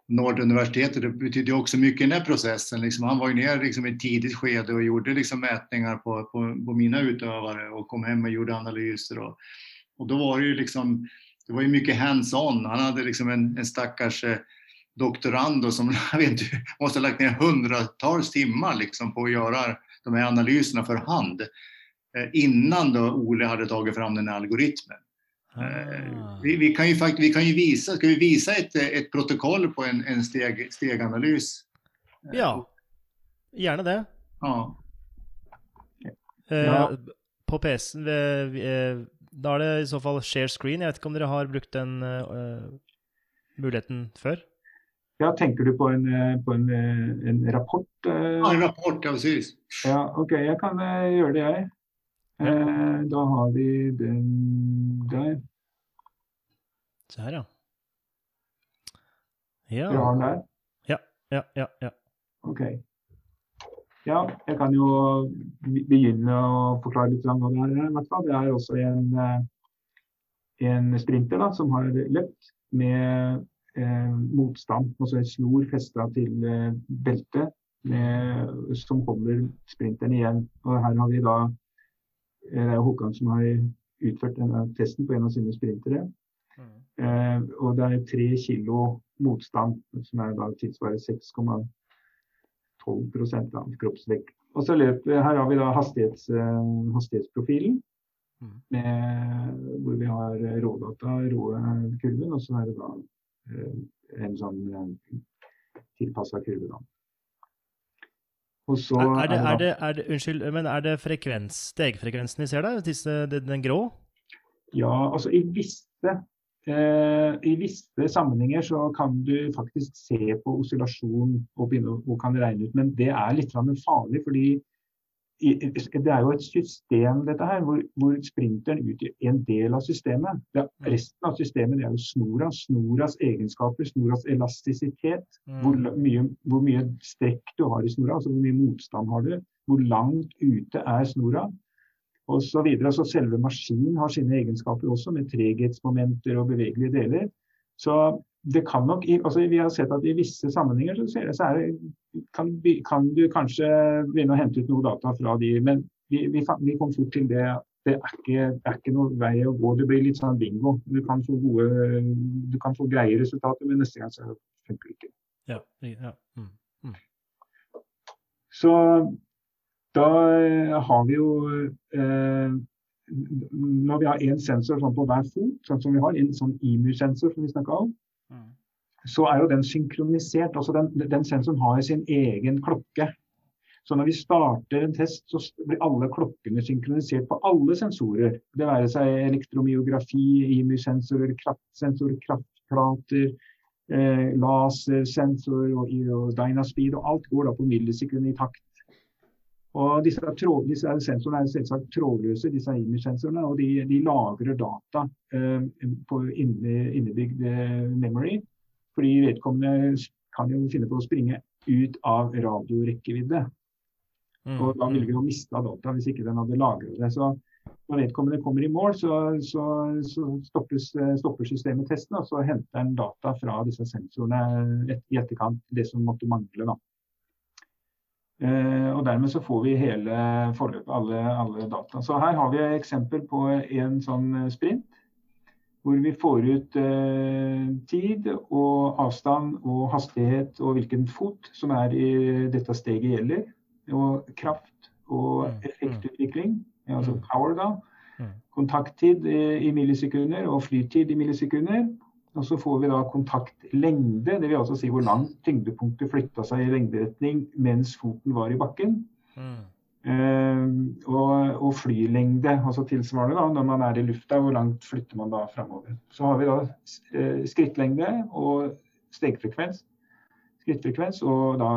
Norduniversitetet. Det betydde också mycket i den här processen. Liksom, han var ju ner liksom, i ett tidigt skede och gjorde liksom, mätningar på, på, på mina utövare och kom hem och gjorde analyser. Och, och då var det ju liksom det var ju mycket hands-on. Han hade liksom en, en stackars eh, doktorand som jag vet, måste ha lagt ner hundratals timmar liksom på att göra de här analyserna för hand eh, innan då Ole hade tagit fram den här algoritmen. Eh, ah. Vi, vi, kan ju fakt vi kan ju visa, ska vi visa ett, ett protokoll på en, en steg, steganalys? Ja, gärna det. Ja. Eh, ja. På PC, da er det i så fall share screen. Jeg vet ikke om dere har brukt den uh, muligheten før? Ja, Tenker du på en, eh, på en, eh, en rapport? Uh? Ja, en rapport, ja, precis. Ja, OK, jeg kan uh, gjøre det, jeg. Uh, da har vi den der. Se her, ja. Ja. Du har den der? Ja, ja, ja. ja. OK. Ja, jeg kan jo begynne å forklare litt om hva det er. Det er også en, eh, en sprinter da, som har løpt med eh, motstand, altså en snor festa til eh, beltet som holder sprinteren igjen. Og her har vi da eh, Det er Håkan som har utført denne testen på en av sine sprintere. Mm. Eh, og det er tre kilo motstand, som er da tilsvarer 6,12 av kroppsvekt. Og så løper, Her har vi da hastighets, eh, hastighetsprofilen. Mm. Med, hvor vi har rådata, rå kurven, og så er det da eh, en sånn tilpassa kurve. da. Så, er, det, er, det, er, det, unnskyld, men er det frekvens, stegfrekvensen vi ser der? Disse, den grå? Ja, altså i visse, eh, i visse sammenhenger så kan du faktisk se på oscillasjon og, begynne, og kan regne ut, men det er litt farlig. fordi det er jo et system dette her, hvor, hvor sprinteren utgjør en del av systemet. Det, mm. resten av systemet er jo snora. Snoras egenskaper, snoras elastisitet. Mm. Hvor, mye, hvor, mye, strekk du har i snora, altså hvor mye motstand har du. Hvor langt ute er snora. Og så, videre. så selve maskinen har sine egenskaper også, med treghetsmomenter og bevegelige deler. Så det kan nok, altså Vi har sett at i visse sammenhenger så, så det, kan, kan, du kanskje begynne å hente ut noe data fra de, men vi, vi, vi kom fort til det det er ikke, er ikke noe vei å gå. Det blir litt sånn bingo. Du kan få, gode, du kan få greie resultater, men neste gang så funker det ikke. Ja, ja. Mm, mm. Så da har vi jo eh, Når vi har én sensor sånn på hver fot, sånn som vi har, en sånn IMU-sensor som vi snakka om, så er jo den synkronisert. altså Den, den sensoren har sin egen klokke. Så når vi starter en test, så blir alle klokkene synkronisert på alle sensorer. Det være seg elektromyografi, IMU-sensorer, kraftsensor, kraftplater, eh, lasersensor og, og Dynaspeed. Og alt går da på millisekunder i takt. Og disse, tråd, disse sensorene er selvsagt trådløse, disse IMU-sensorene. Og de, de, lagrer data eh, på innebygd eh, memory. Fordi vedkommende kan jo finne på å springe ut av radiorekkevidde. Mm. Og da ville vi jo mista data hvis ikke den hadde lagret det. Så når vedkommende kommer i mål, så, så, så stoppes, stopper systemet testen, og så henter den data fra disse sensorene i etterkant, det som måtte mangle. da. Eh, og Dermed så får vi hele forløpet, alle, alle, data. Så Her har vi et eksempel på en sånn sprint hvor vi får ut eh, tid og avstand og hastighet og hvilken fot som er i dette steget gjelder. Og kraft og mm, effektutvikling, altså mm. power da. Mm. Kontakttid i millisekunder og flytid i millisekunder. Og så får vi da kontaktlengde, dvs. Altså si hvor langt tyngdepunktet flytta seg i lengderetning mens foten var i bakken. Mm. Eh, og, og, flylengde, altså tilsvarende da, når man er i lufta, hvor langt flytter man da framover. Så har vi da eh, skrittlengde og stegfrekvens. Skrittfrekvens og da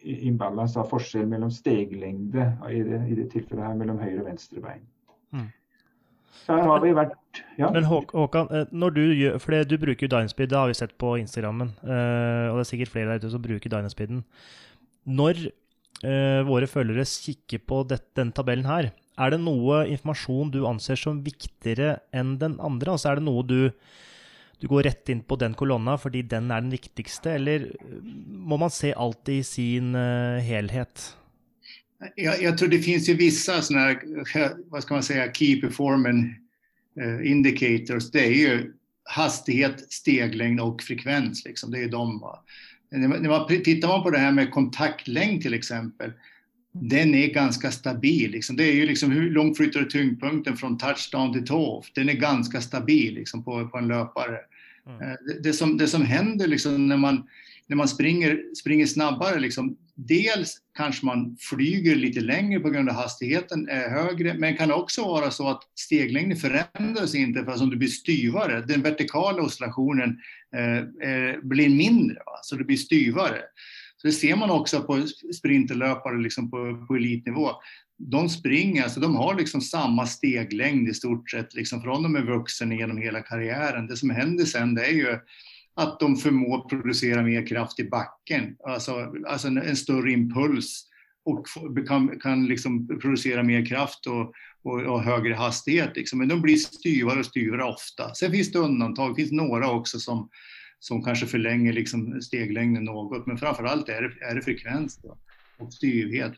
imbalans av forskjell mellom steglengde i det, i det tilfellet her mellom høyre og venstre bein. Mm. Der har vi vært ja. Men Håkan, eh, når du gjør, for du bruker Dynaspeed, det har vi sett på Instagrammen. Eh, og det er sikkert flere der ute som bruker Dynaspeeden. Når uh, våre følgere kikker på det, den tabellen her, er det noe informasjon du anser som viktigere enn den andre? Altså er det noe du, du går rett inn på den kolonna fordi den er den viktigste, eller må man se alt i sin uh, helhet? Jag, jag, tror det finns ju vissa sådana här, vad ska man säga, key performance eh, indicators. Det är ju hastighet, steglängd och frekvens. Liksom. Det är de. Va? När man, tittar man på det här med kontaktlängd till exempel, den är ganska stabil. Liksom. Det är ju liksom hur långt flyttar du tyngdpunkten från touchdown till tå? Den är ganska stabil liksom, på, på en löpare. Mm. Eh, det, det, som, det som händer liksom, när man, när man springer, springer snabbare, liksom, dels kanske man flyger lite längre på grund av hastigheten är högre, men kan också vara så att steglängden förändras inte för att du blir styvare. Den vertikala oscillationen eh, eh, blir mindre, va? så det blir styvare. Så det ser man också på sprinterlöpare liksom på, på elitnivå. De springer, alltså de har liksom samma steglängd i stort sett liksom från de är vuxen genom hela karriären. Det som händer sen det är ju att de förmår producera mer kraft i backen, alltså, alltså en, en större impuls och kan, kan liksom producera mer kraft och, och, och högre hastighet. Liksom. Men de blir styvare och styvare ofta. Sen finns det undantag, det finns några också som, som kanske förlänger liksom steglängden något, men framförallt är det, är det frekvens då, och styvhet.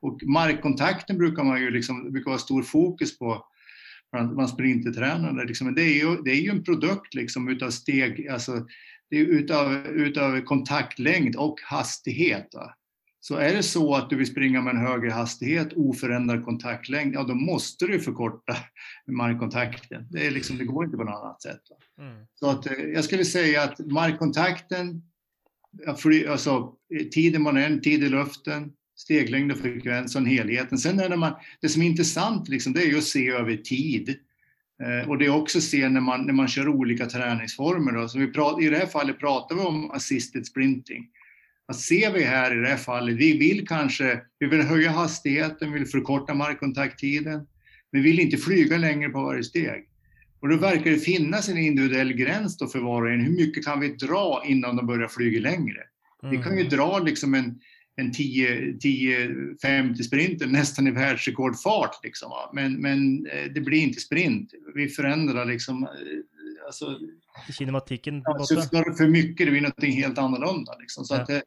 Och markkontakten brukar man ju liksom, brukar ha stor fokus på bland sprintertränare. Liksom. Det, är ju, det är ju en produkt liksom utav steg, alltså det är utav, utav kontaktlängd och hastighet. Va? Så är det så att du vill springa med en högre hastighet, oförändrad kontaktlängd, ja då måste du förkorta markkontakten. Det, är liksom, det går inte på något annat sätt. Mm. Så att, eh, jag skulle säga att markkontakten, alltså tiden man är, tid i luften, steglängd och frekvens och helheten. Sen är det, man, det som är intressant liksom, det är ju att se över tid. Eh, och det är också att se när man, när man kör olika träningsformer. Då. Så vi prat, I det här fallet pratar vi om assisted sprinting. Vad ser vi här i det här fallet? Vi vill kanske vi vill höja hastigheten, vi vill förkorta markkontakttiden. Men vi vill inte flyga längre på varje steg. Och då verkar det finnas en individuell gräns då för var och en. Hur mycket kan vi dra innan de börjar flyga längre? Mm. Vi kan ju mm. dra liksom en, en 10-50 sprinter nästan i världsrekordfart. Liksom, men, men eh, det blir inte sprint. Vi förändrar liksom... Eh, alltså, Kinematiken ja, för mycket, det blir något helt annorlunda. Liksom. Så ja. att det,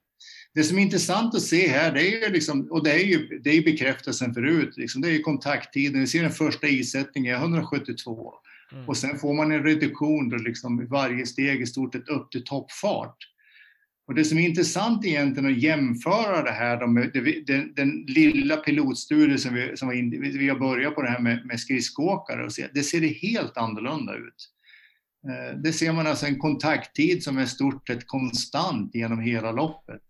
det som är intressant att se här, det är ju liksom, och det är ju, det är bekräftelsen förut, liksom, det är ju kontakttiden. Vi ser den första isättningen, 172. Mm. Och sen får man en reduktion då liksom varje steg i stort sett upp till toppfart. Och det som är intressant egentligen att jämföra det här med den, den, lilla pilotstudien som, vi, som var in, vi har börjat på det här med, med skridskoåkare och se, det ser det helt annorlunda ut. Eh, det ser man alltså en kontakttid som är stort sett konstant genom hela loppet.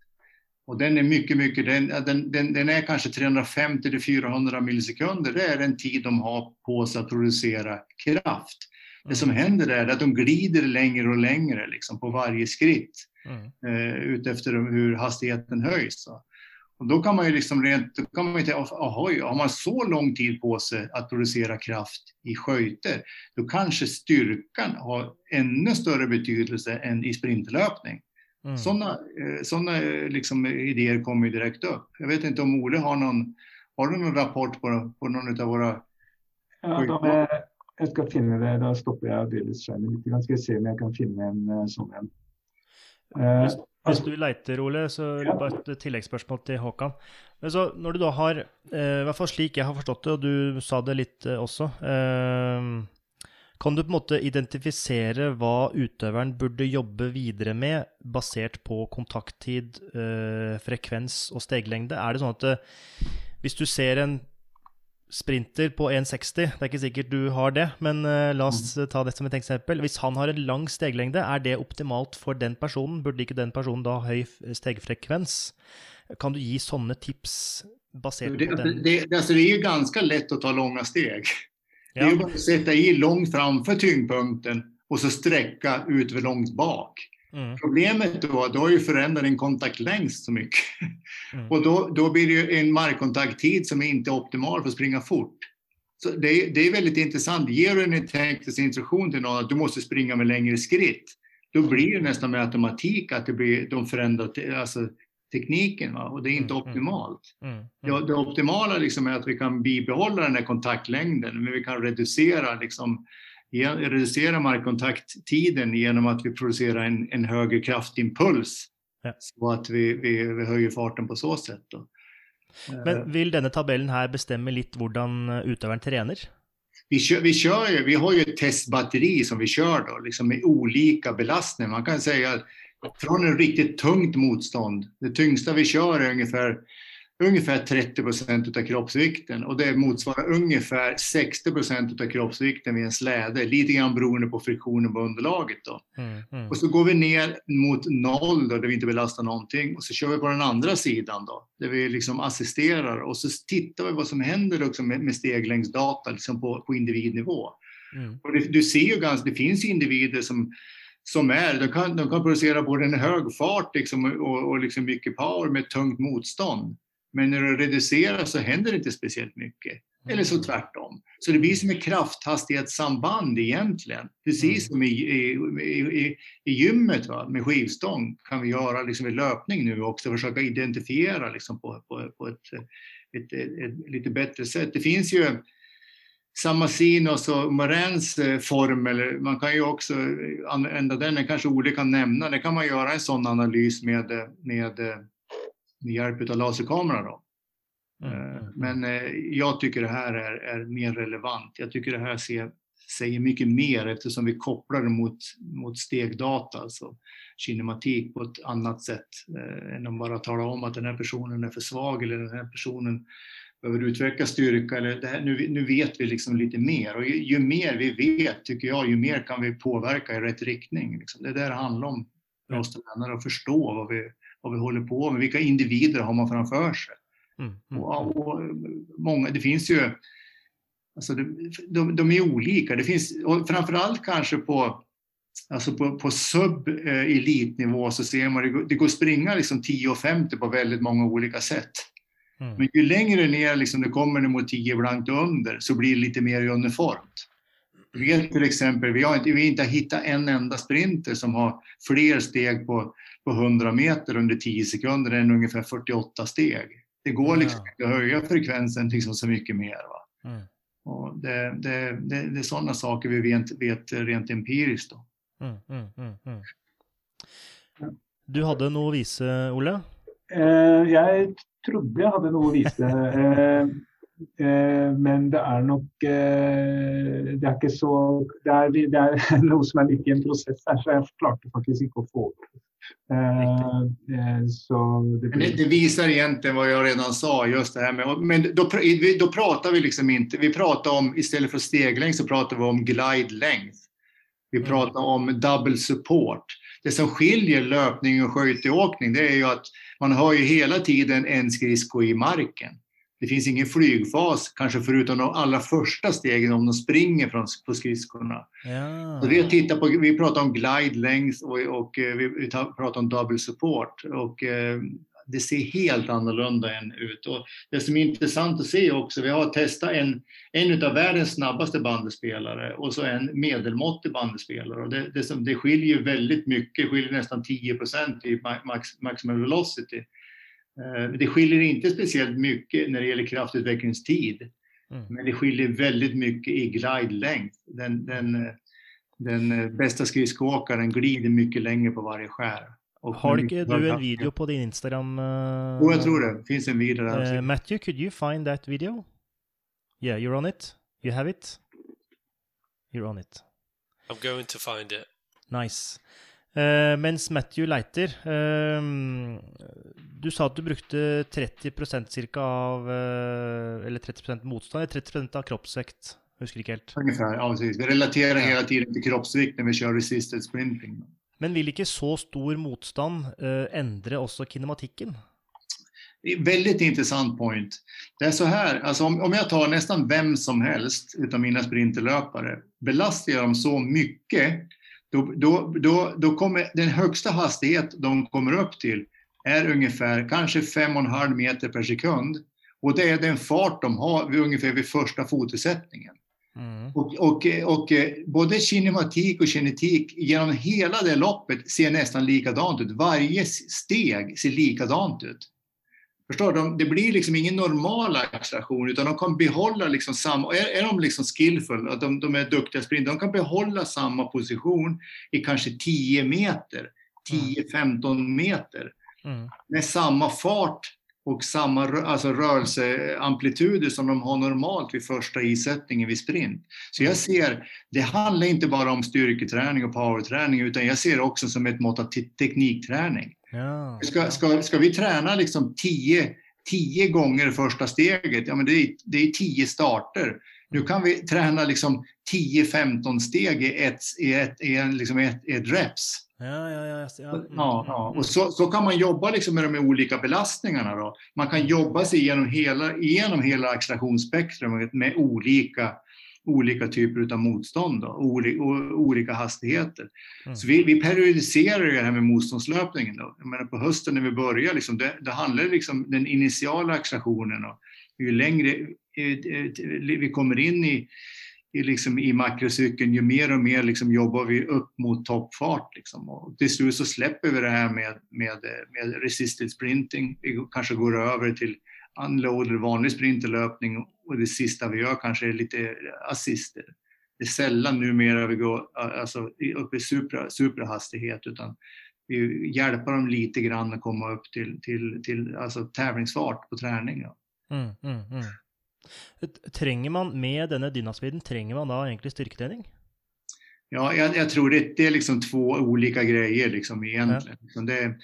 Och den är mycket, mycket, den, den, den är kanske 350 till 400 millisekunder. Det är den tid de har på sig att producera kraft. Det som mm. händer är att de glider längre och längre liksom, på varje skritt mm. eh, utefter hur hastigheten höjs. Så. Och då kan man ju liksom rent, då kan man ju tänka, ahoj, har man så lång tid på sig att producera kraft i sköjter, då kanske styrkan har ännu större betydelse än i sprintlöpning. Mm. Sådana eh, såna liksom idéer kommer ju direkt upp. Jag vet inte om Ole har någon, har du någon rapport på, på någon av våra ja, de är, Jag ska finna det, då stoppar jag delvis skärmen lite grann. Ska se om jag kan finna en eh, sån en. Hvis, hvis, du leter, Ole, så ja. bare et tilleggsspørsmål til Håkan. Men så når du da har, eh, i hvert fall slik jeg har forstått det, og du sa det litt eh, også eh, Kan du på en måte identifisere hva utøveren burde jobbe videre med, basert på kontakttid, eh, frekvens og steglengde? Er det sånn at eh, hvis du ser en sprinter på 1,60. Det er ikke sikkert du har det, men uh, la oss mm. ta det som et eksempel. Hvis han har en lang steglengde, er det optimalt for den personen? Burde ikke den personen da ha høy stegfrekvens? Kan du gi sånne tips basert det, på den? Det, det, alltså det är ju ganska lätt att ta långa steg. Ja. Det är ju bara att sätta i långt framför tyngdpunkten och så sträcka ut för långt bak. Mm. Problemet då, då har ju förändrat din kontaktlängd så mycket. Mm. Och då, då blir det ju en markkontakttid som är inte optimal för att springa fort. Så det, är, det är väldigt intressant. Ger du en teknisk instruktion till någon att du måste springa med längre skritt, då blir det nästan med automatik att det blir, de förändrar alltså, tekniken va? och det är inte mm. mm. optimalt. Mm. Mm. Det, det optimala liksom är att vi kan bibehålla den här kontaktlängden, men vi kan reducera liksom, reducera markkontakttiden genom att vi producerar en, en högre kraftimpuls. Ja. Så att vi, vi, vi, höjer farten på så sätt. Då. Men eh. vill denna tabellen här bestämma lite hur utövaren tränar? Vi, kör, vi, kör ju, vi har ju ett testbatteri som vi kör då, liksom med olika belastningar. Man kan säga från en riktigt tungt motstånd. Det tyngsta vi kör är ungefär ungefär 30 procent av kroppsvikten och det motsvarar ungefär 60 procent av kroppsvikten vid en släde, lite grann beroende på friktionen på underlaget. Då. Mm, mm. Och så går vi ner mot noll då, där vi inte belastar någonting och så kör vi på den andra sidan då, där vi liksom assisterar och så tittar vi vad som händer liksom med, med steglängdsdata liksom på, på individnivå. Mm. Och det, du ser ju ganska, det finns individer som som är, de kan, de kan producera både en hög fart liksom och, och liksom mycket power med tungt motstånd. Men när det reduceras så händer det inte speciellt mycket. Eller så tvärtom. Så det blir som ett krafthastighetssamband egentligen. Precis som i, i, i, i gymmet va? med skivstång kan vi göra liksom i löpning nu också, försöka identifiera liksom på, på, på ett, ett, ett, ett, lite bättre sätt. Det finns ju Samasinos och Morens eh, formel, man kan ju också använda den, den kanske Ole kan nämna, det kan man göra en sån analys med, med, med hjälp av laserkamera. Då. Mm. Eh, mm, men mm. eh, jag tycker det här är, är mer relevant. Jag tycker det här ser, säger mycket mer eftersom vi kopplar det mot, mot stegdata, alltså kinematik på ett annat sätt eh, än att bara tala om att den här personen är för svag eller den här personen behöver utveckla styrka. Eller det här, nu, nu vet vi liksom lite mer och ju, ju, mer vi vet, tycker jag, ju mer kan vi påverka i rätt riktning. Liksom. Det är det det handlar om för oss tränare, att förstå vad vi, vad vi håller på med. Vilka individer har man framför sig? Mm, mm. Och, och, många, det finns ju, alltså de, de, de är olika. Det finns, och framförallt kanske på, alltså på, på sub-elitnivå eh, så ser man det, det går att springa liksom 10.50 på väldigt många olika sätt. Mm. Men ju längre ner liksom det kommer mot 10 blankt under så blir det lite mer uniformt. Vi vet till exempel, vi har inte, vi har inte hittat en enda sprinter som har fler steg på, på 100 meter under 10 sekunder än ungefär 48 steg. Det går liksom inte att höja frekvensen liksom så mycket mer. Va? Mm. Och det, det, det, det, är sådana saker vi vet, vet rent empiriskt. Då. Mm, mm, mm, mm. du hade något att visa, Olle? Eh, jag trodde jag hade något att visa. eh, eh, men det är nog eh, det är inte så, det är, det är något som är mitt i en process här, så jag klarade faktiskt inte att få det. Eh, eh, så det, blir... det, visar egentligen vad jag redan sa, just det här med, men då, då pratar vi liksom inte, vi pratar om, istället för steglängd så pratar vi om glide length. Vi mm. pratar om double support. Det som skiljer löpning och skytteåkning det är ju att man har ju hela tiden en skridsko i marken. Det finns ingen flygfas, kanske förutom de allra första stegen om de springer från, på skridskorna. Ja. Så vi, tittar på, vi pratar om glide length och, och eh, vi pratar om double support. Och, eh, det ser helt annorlunda än ut. Och det som är intressant att se också, vi har testat en, en av världens snabbaste bandespelare och så en medelmåttig bandespelare. Och det, det, som, det skiljer väldigt mycket, skiljer nästan 10% i max, maximum velocity. Eh, det skiljer inte speciellt mycket när det gäller kraftutvecklingstid. Mm. Men det skiljer väldigt mycket i glide-längd. Den, den, den bästa skridskoåkaren glider mycket längre på varje skär. Och Har inte du en video på din Instagram? Uh, oh, jag tror det. Det finns en video där. Uh, Matthew, could you find that video? Yeah, you're on it? You have it? You're on it. I'm going to find it. Nice. Uh, mens Matthew leiter uh, Du sa at du brukte 30% cirka av uh, Eller 30% motstand, eller 30% av kroppsvekt? Husker ikke helt. Ungefär, ja precis. Vi relaterar ja. hela tiden till kroppsvikt när vi kör resisted sprinting. Men vill inte så stor motstånd ändra också kinematiken? Väldigt intressant point. Det är så här, alltså om, om jag tar nästan vem som helst utav mina sprinterlöpare, belastar jag dem så mycket då, då, då, då kommer den högsta hastighet de kommer upp till är ungefär kanske 5,5 meter per sekund. Och det är den fart de har vid, ungefär vid första fotosättningen. Mm. Och, och, och både kinematik och kinetik genom hela det loppet ser nästan likadant ut. Varje steg ser likadant ut. Förstår du? Det blir liksom ingen normal acceleration utan de kan behålla liksom samma, är, är de liksom skillful, att de, de är duktiga sprinter, de kan behålla samma position i kanske 10 meter, 10-15 meter mm. med samma fart och samma alltså rörelseamplituder som de har normalt vid första isättningen vid sprint. Så jag mm. ser, det handlar inte bara om styrketräning och powerträning utan jag ser det också som ett mått av teknikträning. Ja. Ska, ska, ska vi träna liksom tio, tio gånger första steget, ja men det är, det är tio starter. Nu kan vi träna liksom 10-15 steg i ett, i ett, i en, liksom ett, ett reps. Ja, ja, ja. ja. Mm. ja, ja. Och så, så kan man jobba liksom med de olika belastningarna. Då. Man kan jobba sig igenom hela, igenom hela accelerationsspektrumet med olika olika typer av motstånd och olika, hastigheter. Mm. Så vi, vi periodiserar det här med motståndslöpningen. Då. Jag menar på hösten när vi börjar, liksom, det, det handlar liksom den initiala accelerationen ju längre vi kommer in i, i, liksom, i makrocykeln, ju mer och mer liksom, jobbar vi upp mot toppfart. Liksom. Och till slut så släpper vi det här med, med, med resisted sprinting. Vi kanske går över till unload vanlig sprinterlöpning och det sista vi gör kanske är lite assister. Det är sällan numera vi går alltså, upp i super, superhastighet utan vi hjälper dem lite grann att komma upp till, till, till alltså, tävlingsfart på träning. Ja. Mm, mm, mm. Tränger man med denna dynaspeeden, tränger man då egentligen styrketräning? Ja, jag, jag, tror det, det, är liksom två olika grejer liksom egentligen. Ja. Det,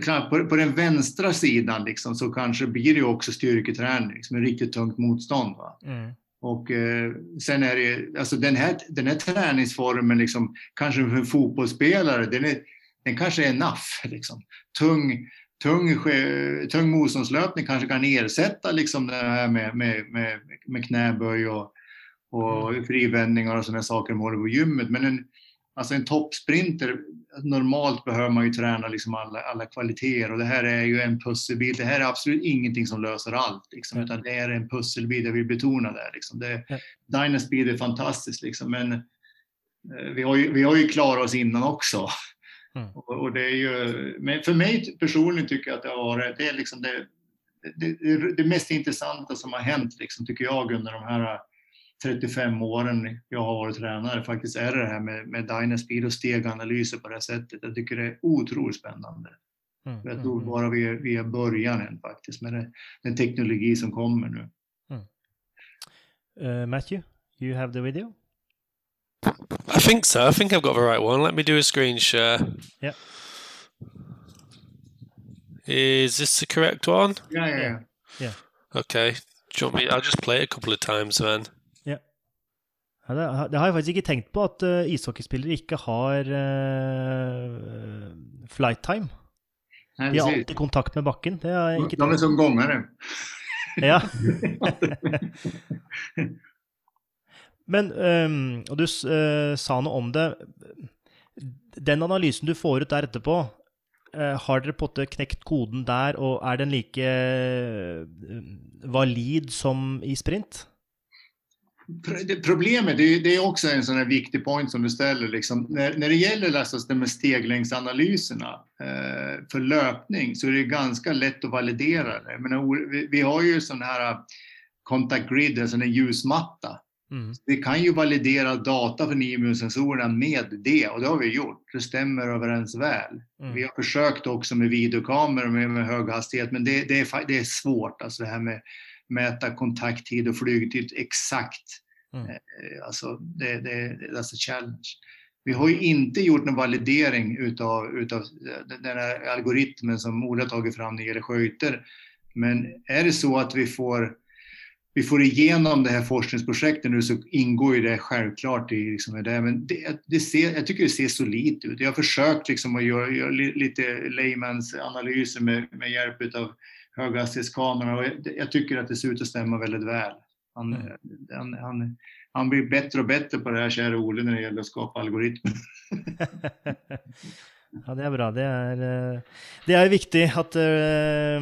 kan, på, på, den vänstra sidan liksom, så kanske blir det också styrketräning liksom, med riktigt tungt motstånd. Mm. Och eh, sen är det, alltså den här, den här träningsformen, liksom, kanske för en fotbollsspelare, den, är, den kanske är enough. Liksom. Tung, tung, tung motståndslöpning kanske kan ersätta liksom det här med, med, med, med knäböj och, och mm. frivändningar och sådana saker håller på gymmet. Men en, alltså en toppsprinter, normalt behöver man ju träna liksom alla, alla kvaliteter och det här är ju en pusselbit. Det här är absolut ingenting som löser allt, liksom, utan det är en pusselbit, jag vill betona det. Liksom. det. Dynasty är fantastiskt, liksom, men eh, vi har, ju, vi har ju klarat oss innan också. Mm. Och, och, det är ju, men för mig personligen tycker jag att det har varit, det är liksom det, det, det, det mest intressanta som har hänt, liksom, tycker jag, under de här 35 åren jag har varit tränare faktiskt är det här med, med Dynaspeed och steganalyser på det här sättet. Jag tycker det är otroligt spännande. Mm, jag tror mm, bara vi är, vi är början än faktiskt med det, den teknologi som kommer nu. Mm. Uh, Matthew, you have the video? I think so. I think I've got the right one. Let me do a screen share. Yeah. Is this the correct one? Yeah, yeah, yeah. yeah. Okay. Do you want me? I'll just play it a couple of times then. Ja, det, det, har jeg faktisk ikke tenkt på, at uh, ishockeyspillere ikke har uh, flight time. De har alltid kontakt med bakken. Det har jeg ikke De er som gongere. ja. Men, um, og du uh, sa noe om det. Den analysen du får ut der etterpå, har dere på en måte knekt koden der, og er den like valid som i sprint? Problemet, det är, också en sån här viktig point som du ställer, liksom, när, när det gäller alltså med steglängdsanalyserna eh, för löpning så är det ganska lätt att validera det. Men vi, vi har ju sån här contact grid, alltså en ljusmatta. Mm. Vi kan ju validera data för NIMU-sensorerna med det och det har vi gjort. Det stämmer överens väl. Mm. Vi har försökt också med videokameror med, med hög hastighet men det, det, är, det är svårt, alltså det här med mäta kontakttid och flygtid exakt. Mm. Eh, alltså, det, det, that's a challenge. Vi har ju inte gjort någon validering utav, utav den här algoritmen som Ola tagit fram när det gäller sköjter. Men är det så att vi får, vi får igenom det här forskningsprojektet nu så ingår ju det självklart i liksom det. Men det, det ser, jag tycker det ser solidt ut. Jag har försökt liksom att göra, göra lite layman's analyser med, med hjälp av höghastighetskamera och jag tycker att det ser ut att stämma väldigt väl. Han, mm. han, han, han blir bättre och bättre på det här, kära Ole, när det gäller att skapa algoritmer. ja, det är bra. Det är, eh, det är viktigt att uh,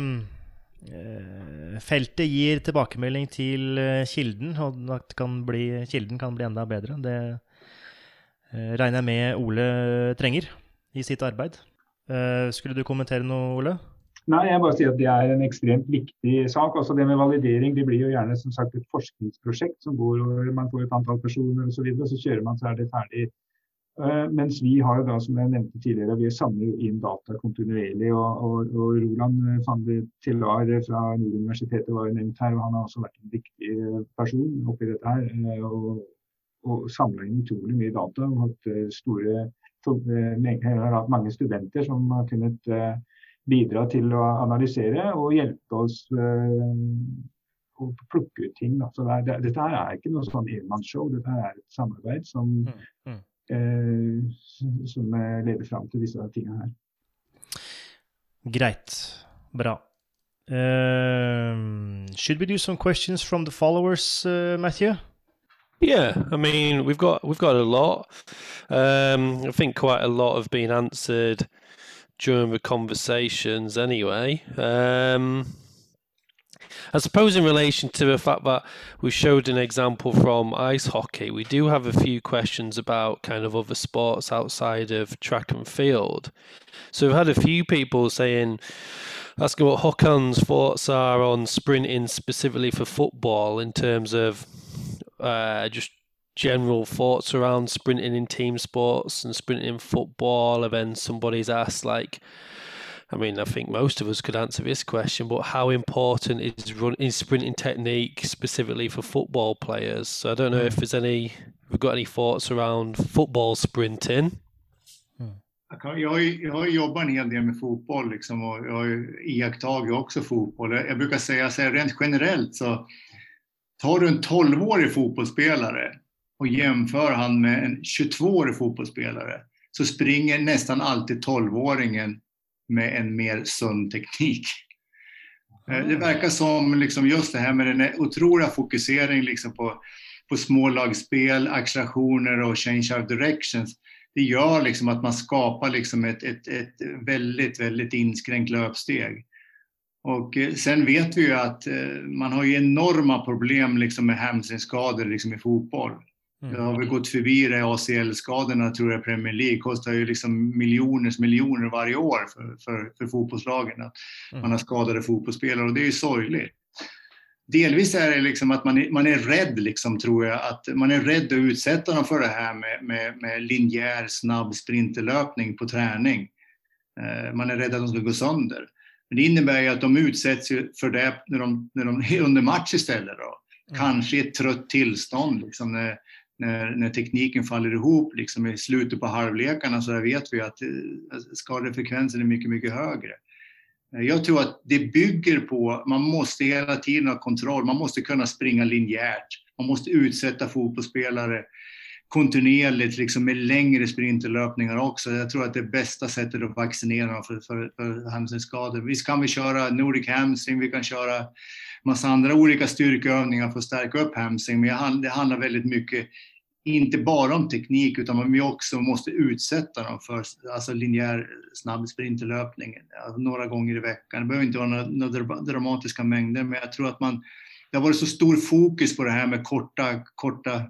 fältet ger tillbakemelding till kilden, och att kan bli, kilden kan bli ända bättre. Det regner jag med Ole tränger i sitt arbete. Skulle du kommentera något, Ole? Nei, jeg bare sier at Det er en ekstremt viktig sak. Også det med validering det blir jo gjerne som sagt et forskningsprosjekt som går over man får et antall personer osv. Så, videre, så kjører man, så er det ferdig. Uh, mens vi har jo da, som jeg nevnte tidligere, vi samler inn data kontinuerlig. og, og, og Roland eh, Fande Tillar fra Nord universitet var jo nevnt her, og han har også vært en viktig person oppi dette her. Uh, og, og samla inn utrolig mye data. og hatt store, har hatt mange studenter som har kunnet uh, bidra til å analysere og hjelpe oss å plukke ut ting. Så det er, dette her er ikke noe sånn enmannsshow, dette er et samarbeid som, mm, mm. Uh, som leder fram til disse tingene her. Greit. Bra. Uh, should we do some questions from the followers, uh, Matthew? Yeah, I mean we've got we've got a lot. Um, I think quite a lot have been answered during the conversations anyway. Um, I suppose in relation to the fact that we showed an example from ice hockey, we do have a few questions about kind of other sports outside of track and field. So we've had a few people saying, asking what Håkan's thoughts are on sprinting specifically for football in terms of uh, just general thoughts around sprinting in team sports and sprinting in football. And then somebody's asked like, I mean, I think most of us could answer this question, but how important is run is sprinting technique specifically for football players? So I don't know if there's any, we've got any thoughts around football sprinting. Jag jag har jobbat en hel del med fotboll liksom, och jag har iakttagit också fotboll. Jag brukar säga så här, rent generellt så tar du en 12-årig fotbollsspelare och jämför han med en 22-årig fotbollsspelare så springer nästan alltid 12-åringen med en mer sund teknik. Eh, det verkar som liksom just det här med den otroliga fokuseringen liksom på, på smålagsspel, accelerationer och change of directions. Det gör liksom att man skapar liksom ett, ett, ett väldigt, väldigt inskränkt löpsteg. Och eh, sen vet vi ju att eh, man har ju enorma problem liksom med hamstringskador liksom i fotboll. Mm. Jag har väl gått förbi det, ACL-skadorna tror jag Premier League kostar ju liksom miljoners miljoner varje år för, för, för fotbollslagen. Att mm. Man har skadade fotbollsspelare och det är ju sorgligt. Delvis är det liksom att man är, man är rädd, liksom, tror jag, att man är rädd att utsätta dem för det här med, med, med linjär snabb sprinterlöpning på träning. Eh, man är rädd att de ska gå sönder. Men det innebär ju att de utsätts för det när de, när de är under match istället. Då. Mm. Kanske i ett trött tillstånd. Liksom, när, när, när tekniken faller ihop liksom i slutet på halvlekarna så vet vi att eh, skadefrekvensen är mycket, mycket högre. Eh, jag tror att det bygger på, man måste hela tiden ha kontroll, man måste kunna springa linjärt, man måste utsätta fotbollsspelare kontinuerligt liksom med längre sprinterlöpningar också. Jag tror att det är bästa sättet att vaccinera för, för, för hamstringsskador. Visst kan vi köra Nordic hamstring, vi kan köra massa andra olika styrkeövningar för att stärka upp hamstring, men det handlar väldigt mycket inte bara om teknik utan vi också måste utsätta dem för alltså linjär snabb sprinterlöpning några gånger i veckan. Det behöver inte vara några, några dramatiska mängder men jag tror att man, det har varit så stor fokus på det här med korta, korta,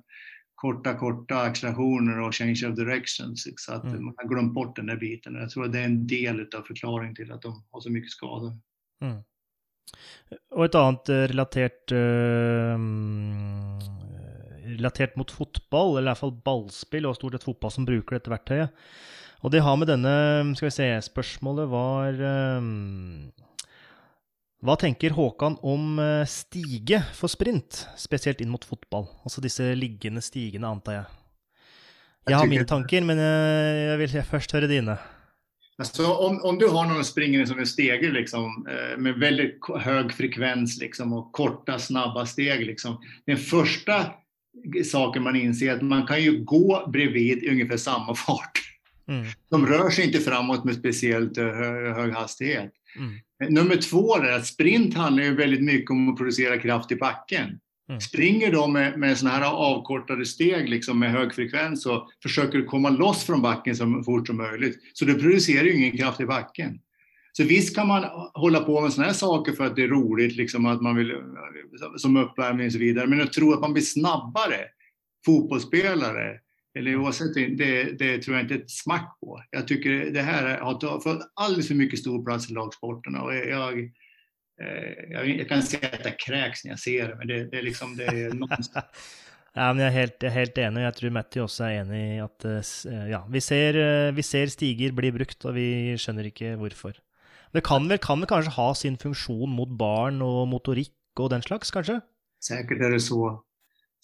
korta, korta accelerationer och change of directions så att mm. man har glömt bort den där biten. Jag tror att det är en del av förklaringen till att de har så mycket skador. Mm. Och ett annat eh, relaterat uh, relatert mot fotball, eller i hvert fall ballspill, og stort sett fotball som bruker dette verktøyet. Og det har med denne Skal vi se, spørsmålet var um, Hva tenker Håkan om eh, stige for sprint, spesielt inn mot fotball? Altså disse liggende stigene, antar jeg. Jeg har mine tanker, men eh, jeg vil først høre dine. Alltså, om, om du har någon springare som är steger liksom, eh, med väldigt hög frekvens liksom, och korta, snabba steg. Liksom. Den första saker man inser att man kan ju gå bredvid i ungefär samma fart. Mm. De rör sig inte framåt med speciellt eh, hög hastighet. Mm. Nummer två är att sprint handlar ju väldigt mycket om att producera kraft i backen. Mm. Springer de med, med såna här avkortade steg liksom med hög frekvens och försöker komma loss från backen så fort som möjligt, så du producerar ju ingen kraft i backen. Så visst kan man hålla på med sådana här saker för att det är roligt, liksom att man vill, som uppvärmning och så vidare. Men att tro att man blir snabbare fotbollsspelare, eller oavsett, det, det tror jag inte ett smack på. Jag tycker det här har fått alldeles för mycket stor plats i lagsporterna. Och jag, eh, jag, jag, kan säga att jag kräks när jag ser det, men det, det är liksom det är Ja, men jeg er helt, helt enig, jeg tror Matti også er enig i at eh, ja, vi ser, eh, vi ser stiger bli brukt, og vi skjønner ikke hvorfor. Det kan väl, kan väl kanske ha sin funktion mot barn och motorik och den slags kanske? Säkert är det så.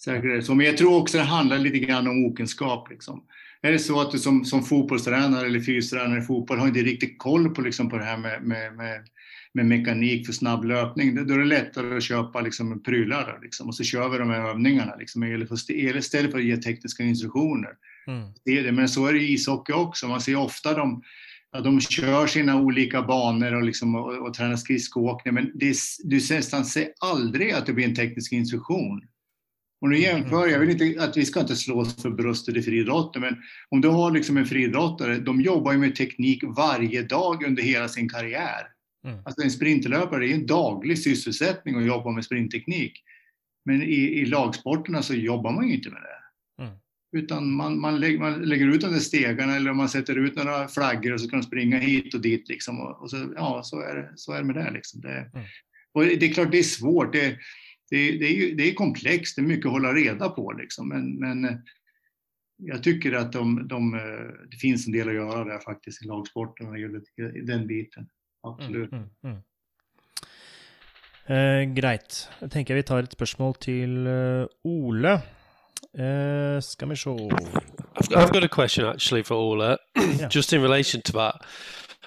Säkert är det så. Men jag tror också det handlar lite grann om okunskap. Liksom. Är det så att du som, som fotbollstränare eller fystränare i fotboll har inte riktigt koll på, liksom, på det här med, med, med, med mekanik för snabb löpning, då är det lättare att köpa liksom, prylar liksom, och så kör vi de här övningarna liksom, istället för att ge tekniska instruktioner. Mm. Det är det. Men så är det i ishockey också. Man ser ofta de ja, de kör sina olika banor och, liksom, och, och tränar skridskoåkning, men det, du nästan ser aldrig att det blir en teknisk instruktion. Och nu jämför jag, vill inte att vi ska inte slå oss för bröstet i friidrotten, men om du har liksom en friidrottare, de jobbar ju med teknik varje dag under hela sin karriär. Mm. Alltså en sprinterlöpare är en daglig sysselsättning att jobba med sprintteknik. Men i, i lagsporterna så jobbar man ju inte med det. Utan man, man, lägger, man lägger ut de där stegarna eller man sätter ut några flaggor och så kan de springa hit och dit. Liksom. Och, och så, ja, så är det, så är det med det. Liksom. det mm. Och det är klart det är svårt. Det, det, det, är, ju, det är komplext, det är mycket att hålla reda på. Liksom. Men, men eh, jag tycker att de, de, eh, det finns en del att göra där faktiskt i lagsporten och den biten. Absolut. Mm, mm, mm. Eh, greit. Jeg tenker vi tar et spørsmål til uh, Ole. Uh, skal vi se I've, I've got a question actually for Ole, yeah. just in relation to that.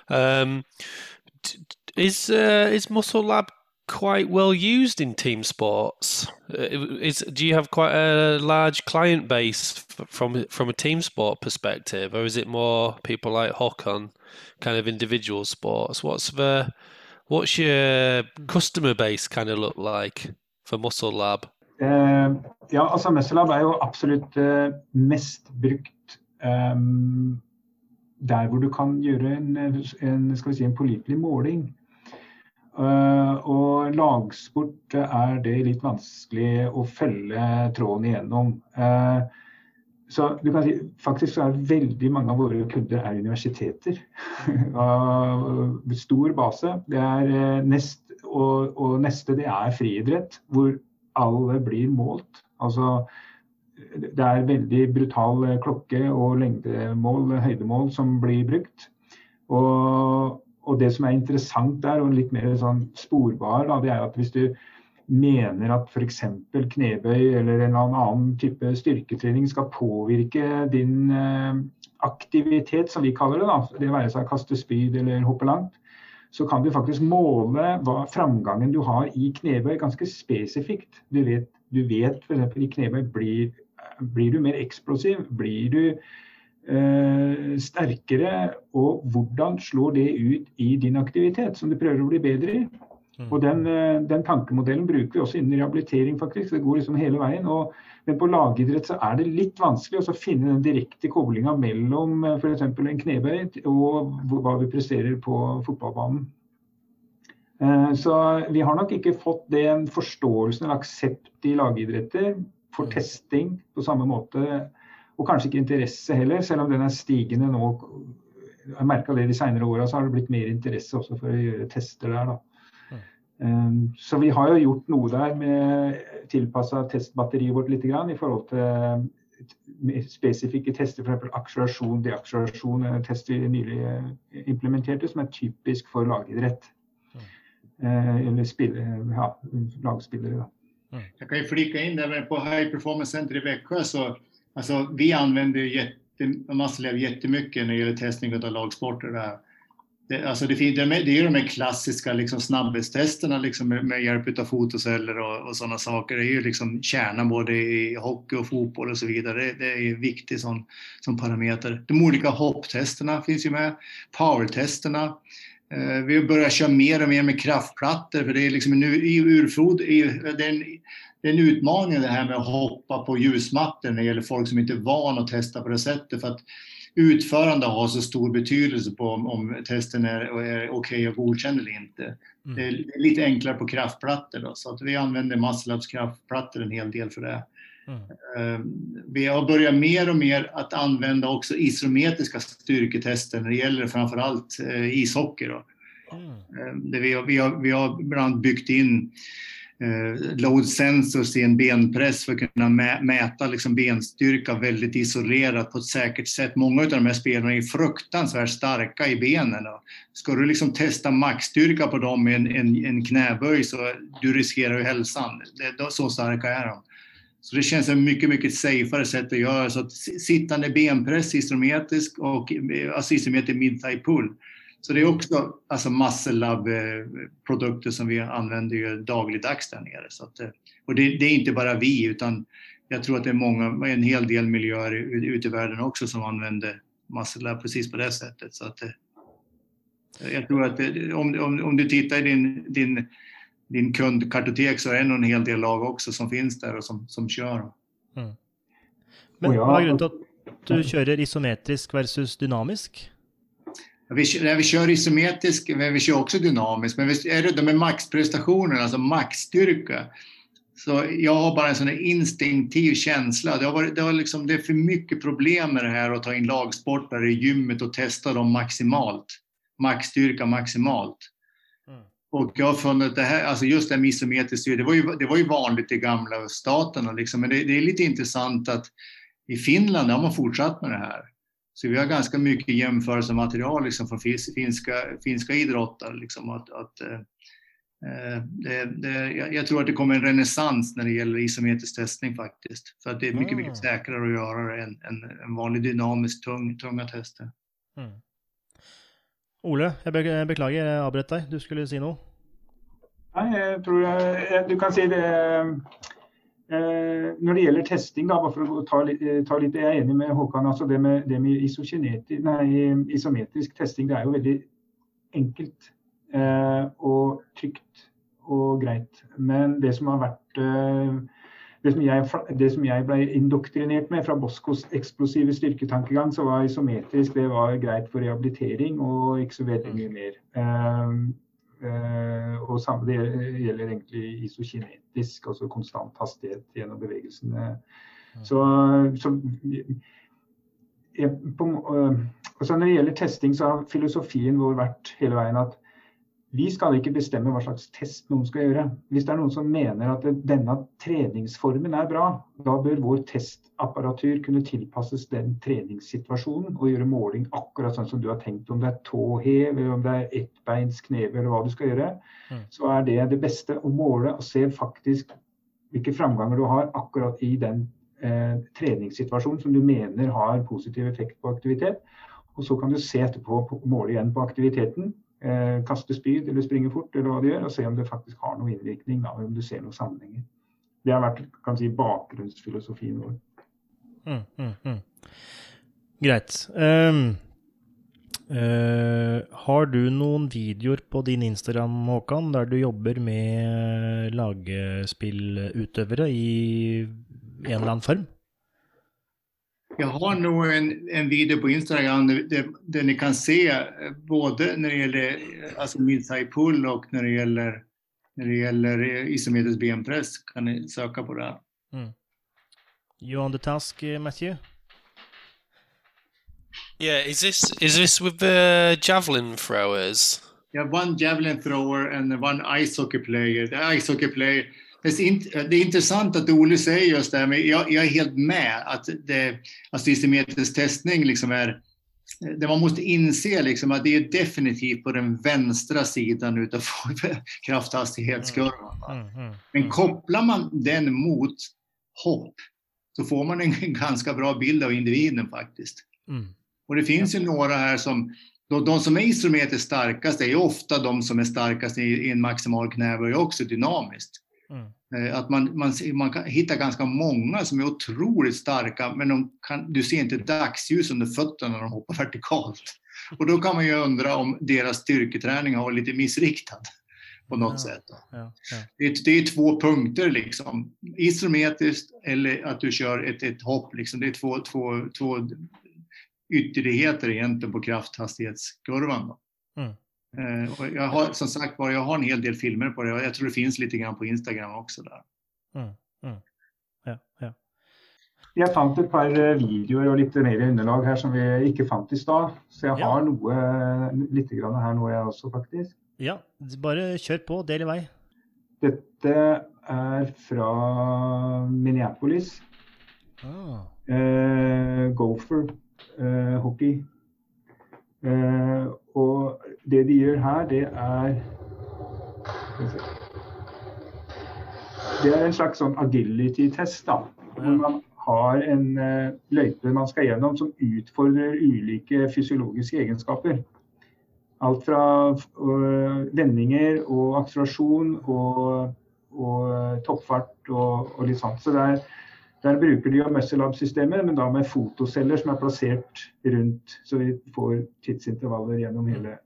Um, is uh, is Muscle Lab quite well used in team sports? Uh, is do you have quite a large client base from from a team sport perspective, or is it more people like Håkon, kind of individual sports? What's the what's your customer base kind of look like for Muscle Lab? Uh, ja, altså Muscle er jo absolutt uh, eh, mest brukt ehm, um, der hvor du kan gjøre en, en, skal vi si, en pålitelig måling. Eh, uh, og lagsport er det litt vanskelig å følge tråden igjennom. Uh, så du kan si, Faktisk så er veldig mange av våre kunder er universiteter. Stor base. Det er uh, nest, og, og, neste det er friidrett, hvor alle blir målt. Altså, det er veldig brutal klokke og lengdemål, høydemål, som blir brukt. Og og det som er interessant der, og litt mer sånn sporbar, da, det er at hvis du mener at f.eks. knebøy eller en annen type styrketrening skal påvirke din eh, aktivitet, som vi kaller det, da, det være seg kaste spyd eller hoppe langt, så kan du faktisk måle hva framgangen du har i knebøy ganske spesifikt. Du vet, du vet f.eks. i knebøy blir, blir du mer eksplosiv, blir du Eh, sterkere, og hvordan slår det ut i din aktivitet, som du prøver å bli bedre i. Mm. Og den, eh, den, tankemodellen bruker vi også innen rehabilitering, faktisk. Det går liksom hele veien. Og, men på lagidrett så er det litt vanskelig å finne den direkte koblinga mellom eh, f.eks. en knebøy og hva vi presterer på fotballbanen. Så vi har nok ikke fått den forståelsen eller aksept i lagidretter for mm. testing på samme måte og kanskje ikke interesse heller, selv om den er stigende nå. Jeg merka det de senere åra, så har det blitt mer interesse også for å gjøre tester der. da. Um, så vi har jo gjort noe der med tilpassa testbatteriet vårt litt grann, i forhold til spesifikke tester, f.eks. akselerasjon, deakselerasjon, en test vi nylig eh, implementerte, som er typisk for lagidrett. Uh, eller spille, ja, lagspillere. Da. Jag kan ju flika in där på High Performance Center i Växjö så Alltså, vi använder jätte, Masselev jättemycket när det gäller testning av lagsporter. Där. Det, alltså det, det, det är de här klassiska liksom snabbhetstesterna liksom med, med hjälp av fotoceller och, och sådana saker. Det är ju liksom kärnan både i hockey och fotboll och så vidare. Det, det är viktigt som, som parameter. De olika hopptesterna finns ju med. Powertesterna. Eh, vi börjar köra mer och mer med kraftplattor för det är liksom en urfod, det är en det är en utmaning det här med att hoppa på ljusmattor när det gäller folk som inte är van att testa på det sättet. För att utförande har så stor betydelse på om, om testen är, är okej okay och godkänd eller inte. Mm. Det är lite enklare på kraftplattor då, så att vi använder Masslabs kraftplattor en hel del för det. Mm. Ehm, vi har börjat mer och mer att använda också isometriska styrketester när det gäller framförallt eh, ishockey. Då. Mm. Ehm, vi, har, vi, har, vi har bland annat byggt in eh, load sensors i en benpress för att kunna mäta liksom benstyrka väldigt isolerat på ett säkert sätt. Många av de här spelarna är fruktansvärt starka i benen. Ska du liksom testa maxstyrka på dem med en, en, en knäböj så du riskerar ju hälsan. Det, så starka är de. Så det känns som mycket, mycket safeare sätt att göra. Så att sittande benpress isometrisk och eh, alltså isometrisk mid-thigh pull så det är också alltså muscle lab-produkter som vi använder ju dagligdags där nere. Så att, eh, och det, det, är inte bara vi, utan jag tror att det är många, en hel del miljöer ute i världen också som använder muscle precis på det sättet. Så att, eh, jag tror att om, om, om du tittar i din, din, din kundkartotek så är det nog en hel del lag också som finns där och som, som kör. Mm. Men vad är grunden till att du kör isometrisk versus dynamisk? Vi, när vi kör isometrisk, men vi kör också dynamiskt, men är det med maxprestationen, alltså maxstyrka, så jag har bara en sån instinktiv känsla. Det, har varit, det, har liksom, det är för mycket problem med det här att ta in lagsportare i gymmet och testa dem maximalt. Maxstyrka maximalt. Mm. Och jag har funnit att det här, alltså just det här med isometrisk det var ju, det var ju vanligt i gamla staterna liksom, men det, det, är lite intressant att i Finland har man fortsatt med det här. Så vi har ganska mycket jämförelsematerial liksom från finska, finska idrottare. Liksom, att, att, eh, eh det, det, jag tror att det kommer en renässans när det gäller isometrisk testning faktiskt. För att det är mycket, mm. mycket säkrare att göra det än, än, än vanlig dynamisk tung, tunga tester. Mm. Ole, jag be beklagar, jag avbröt dig. Du skulle säga något? Nej, jag tror jag, du kan säga det Eh, når det gjelder testing, da, bare for å ta eh, ta litt, Jeg er enig med Håkan. altså Det med, det med nei, isometrisk testing det er jo veldig enkelt eh, og trygt og greit. Men det som har vært eh, det, som jeg, det som jeg ble indoktrinert med fra Boskos eksplosive styrketankegang, så var isometrisk det var greit for rehabilitering og ikke så veldig mye mer. Eh, og samme det gjelder egentlig isokinetisk, altså konstant hastighet gjennom bevegelsene. Mm. Så, så jeg, på, altså når det gjelder testing, så har filosofien vår vært hele veien at vi skal ikke bestemme hva slags test noen skal gjøre. Hvis det er noen som mener at denne treningsformen er bra, da bør vår testapparatur kunne tilpasses den treningssituasjonen og gjøre måling akkurat sånn som du har tenkt. Om det er tåhev, eller om det er ettbeins kneve, eller hva du skal gjøre, mm. så er det det beste å måle og se faktisk hvilke framganger du har akkurat i den eh, treningssituasjonen som du mener har positiv effekt på aktivitet. Og så kan du se etterpå, måle igjen på aktiviteten eh, kaster spyd eller springer fort, eller vad du gör och se om det faktiskt har någon inriktning, då, om du ser några sanningar. Det har varit kan säga, bakgrundsfilosofin vår. Mm, mm, mm. Greit. Um, uh, har du någon videor på din Instagram, Håkan, där du jobbar med eh, lagspillutøvere i en eller annan form? Jag har nog en, en video på Instagram där, där, ni kan se eh, både när det gäller alltså midside pull och när det gäller, när det gäller isometrisk benpress. Kan ni söka på det. Mm. You on the task, eh, Matthew? Yeah, is this is this with the javelin throwers? Yeah, one javelin thrower and one ice hockey player. The ice hockey player det är intressant att Olle säger just det här, men jag, jag är helt med att det, alltså isometrisk testning liksom är det man måste inse liksom att det är definitivt på den vänstra sidan utav krafthastighetskurvan. Mm, mm, mm, men kopplar man den mot hopp så får man en ganska bra bild av individen faktiskt. Och det finns ju några här som, de, de som är isometriskt starkast är ju ofta de som är starkast i, i en maximal knäböj också dynamiskt. Mm. Att man, man, man kan hitta ganska många som är otroligt starka men de kan, du ser inte dagsljus under fötterna när de hoppar vertikalt. Och då kan man ju undra om deras styrketräning har varit lite missriktad på något ja, sätt. Ja, ja. Det, är, det, är, två punkter liksom. Isometriskt eller att du kör ett, ett hopp. Liksom. Det är två, två, två ytterligheter egentligen på krafthastighetskurvan. Mm. Eh, och jag har som sagt var, jag har en hel del filmer på det och jag tror det finns lite grann på Instagram också där. Mm, mm. Ja, ja. Jeg fant et par eh, videoer og litt mer underlag her som vi ikke fant i stad. Så jeg har noe litt grann her nå, jeg også, faktisk. Ja, bare kjør på. Del i vei. Dette er fra Minneapolis. Ah. Eh, Gopher eh, hockey. Eh, og det de gjør her, det er Det er en slags sånn agility-test. da, hvor Man har en uh, løype man skal gjennom som utfordrer ulike fysiologiske egenskaper. Alt fra uh, vendinger og akselerasjon og, og toppfart og, og, litt sånt. Så det er der bruker de jo Muscle-Lab-systemet, men da med fotoceller som er plassert rundt, så vi får tidsintervaller gjennom hele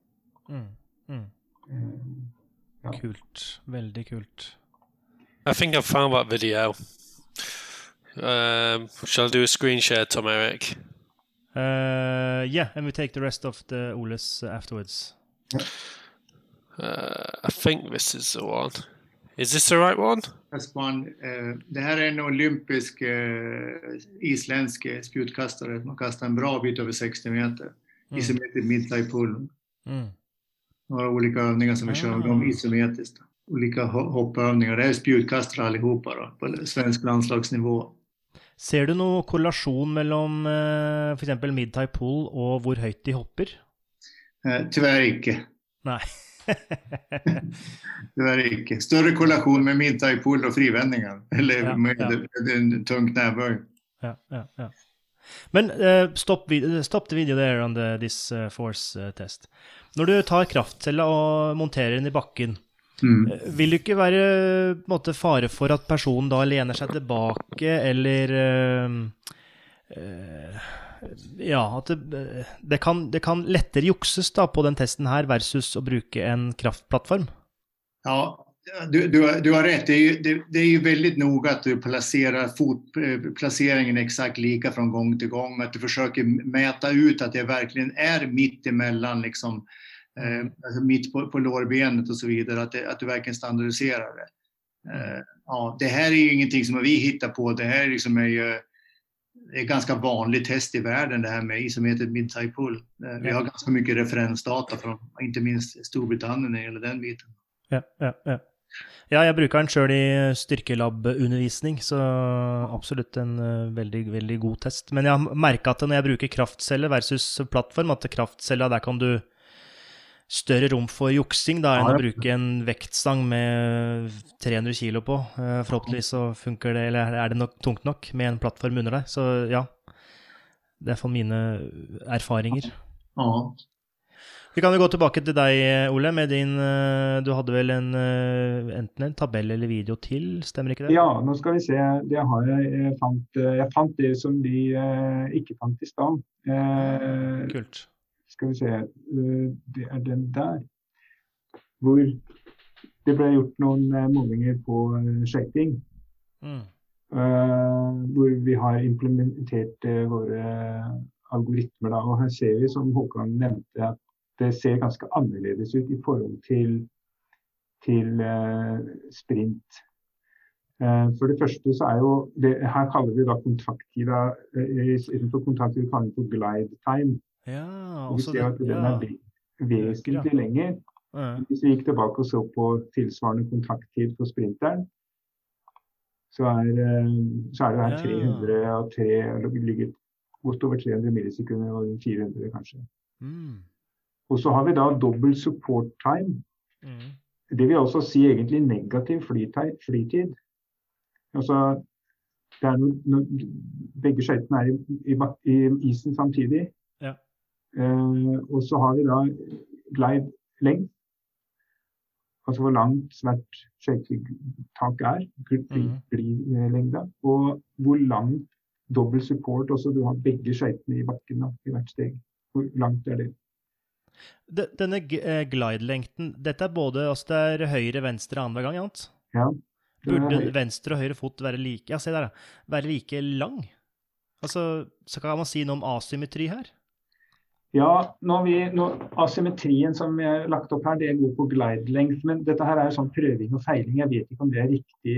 mm. Mm. Uh, ja. Kult. Veldig kult. I think I've found that video. Um, shall I do a screen share, Tom Eric? Uh, yeah, and we take the rest of the Oles afterwards. Uh, I think this is the one. Is this the right one? One. Uh, det här är en olympisk uh, isländsk spjutkastare. Man kastar en bra bit över 60 meter. Mm. Isometric mid pull. Mm. Några olika övningar som vi kör, de isometriskt. Olika hoppövningar. Det är spjutkastare allihopa då, på svensk landslagsnivå. Ser du noen korrelasjon mellom uh, f.eks. mid-type pool og hvor høyt de hopper? Uh, tyvärr ikke. Nei. tyvärr ikke. Større korrelasjon med pool og frivändningar. Eller ja, med ja. en tung knäböj. Ja, ja, ja. Men uh, stop, stop the video there on the, this uh, force uh, test. Når du tar kraftcella og monterer den i bakken, Mm. Eh, vil det ikke være måte, fare for at personen da lener seg tilbake, eller uh, Ja, at det, det, kan, det, kan, lettere jukses da på den testen her versus å bruke en kraftplattform? Ja, du, du, du har rätt. Det är, ju, det, det är ju väldigt noga att du placerar fot, placeringen exakt lika från gång till gång. Att du försöker mäta ut att det verkligen är mitt emellan liksom, eh, alltså mitt på, på lårbenet och så vidare, att, det, att du verkligen standardiserar det. Eh, ja, det här är ju ingenting som vi hittar på, det här liksom är ju är ganska vanligt test i världen det här med isometric mid-type pull. Eh, vi har ganska mycket referensdata från inte minst Storbritannien när det gäller den biten. Ja, ja, ja. Ja, jeg bruker den sjøl i styrkelab-undervisning, så absolutt en uh, veldig, veldig god test. Men jeg har merka at når jeg bruker kraftceller versus plattform, at kraftcella der kan du større rom for juksing da, enn ja, ja. å bruke en vektstang med 300 kilo på. Uh, forhåpentligvis så funker det, eller er det nok, tungt nok med en plattform under deg. Så ja, det er for mine erfaringer. Ja. Vi kan jo gå tilbake til deg, Ole, med din uh, Du hadde vel en, uh, enten en tabell eller video til, stemmer ikke det? Ja, nå skal vi se. Det har jeg. Jeg fant, jeg fant det som de ikke fant i stad. Kult skal vi eh, det er den der. Hvor det ble gjort noen eh, målinger på eh, skøyting. Mm. hvor vi har implementert våre algoritmer. Da. Og her ser vi, som Håkan nevnte, at det ser ganske annerledes ut i forhold til, til sprint. For det første så er jo det, Her kaller vi da kontakttida Istedenfor kontakttid kaller vi for glide time. Ja, vi ser at den er vesentlig lenger. Hvis vi gikk tilbake og så på tilsvarende kontakttid for sprinteren, så er, eh, så er det her 303 ligger godt over 300 millisekunder og 400 kanskje. Mm. Og så har vi da dobbel support time. Mm. Det vil også si egentlig negativ flytid. Altså, no, no, begge skøytene er i, i, i, isen samtidig. Eh, og så har vi da glide length, altså hvor langt hvert skøytetak er, glidlengde, mm. og hvor langt dobbel support også du har begge skøytene i bakken da, i hvert steg. Hvor langt er det? Denne eh, glide-lengten, dette er både altså det er høyre, venstre andre gang, Jant? Ja. Burde venstre og høyre fot være like, ja, se der, være like lang? Altså, så kan man si noe om asymmetri her? Ja, vi, nå, asymmetrien som vi har lagt opp her, det går på glide length. Men dette her er sånn prøving og feiling. Jeg vet ikke om det er riktig,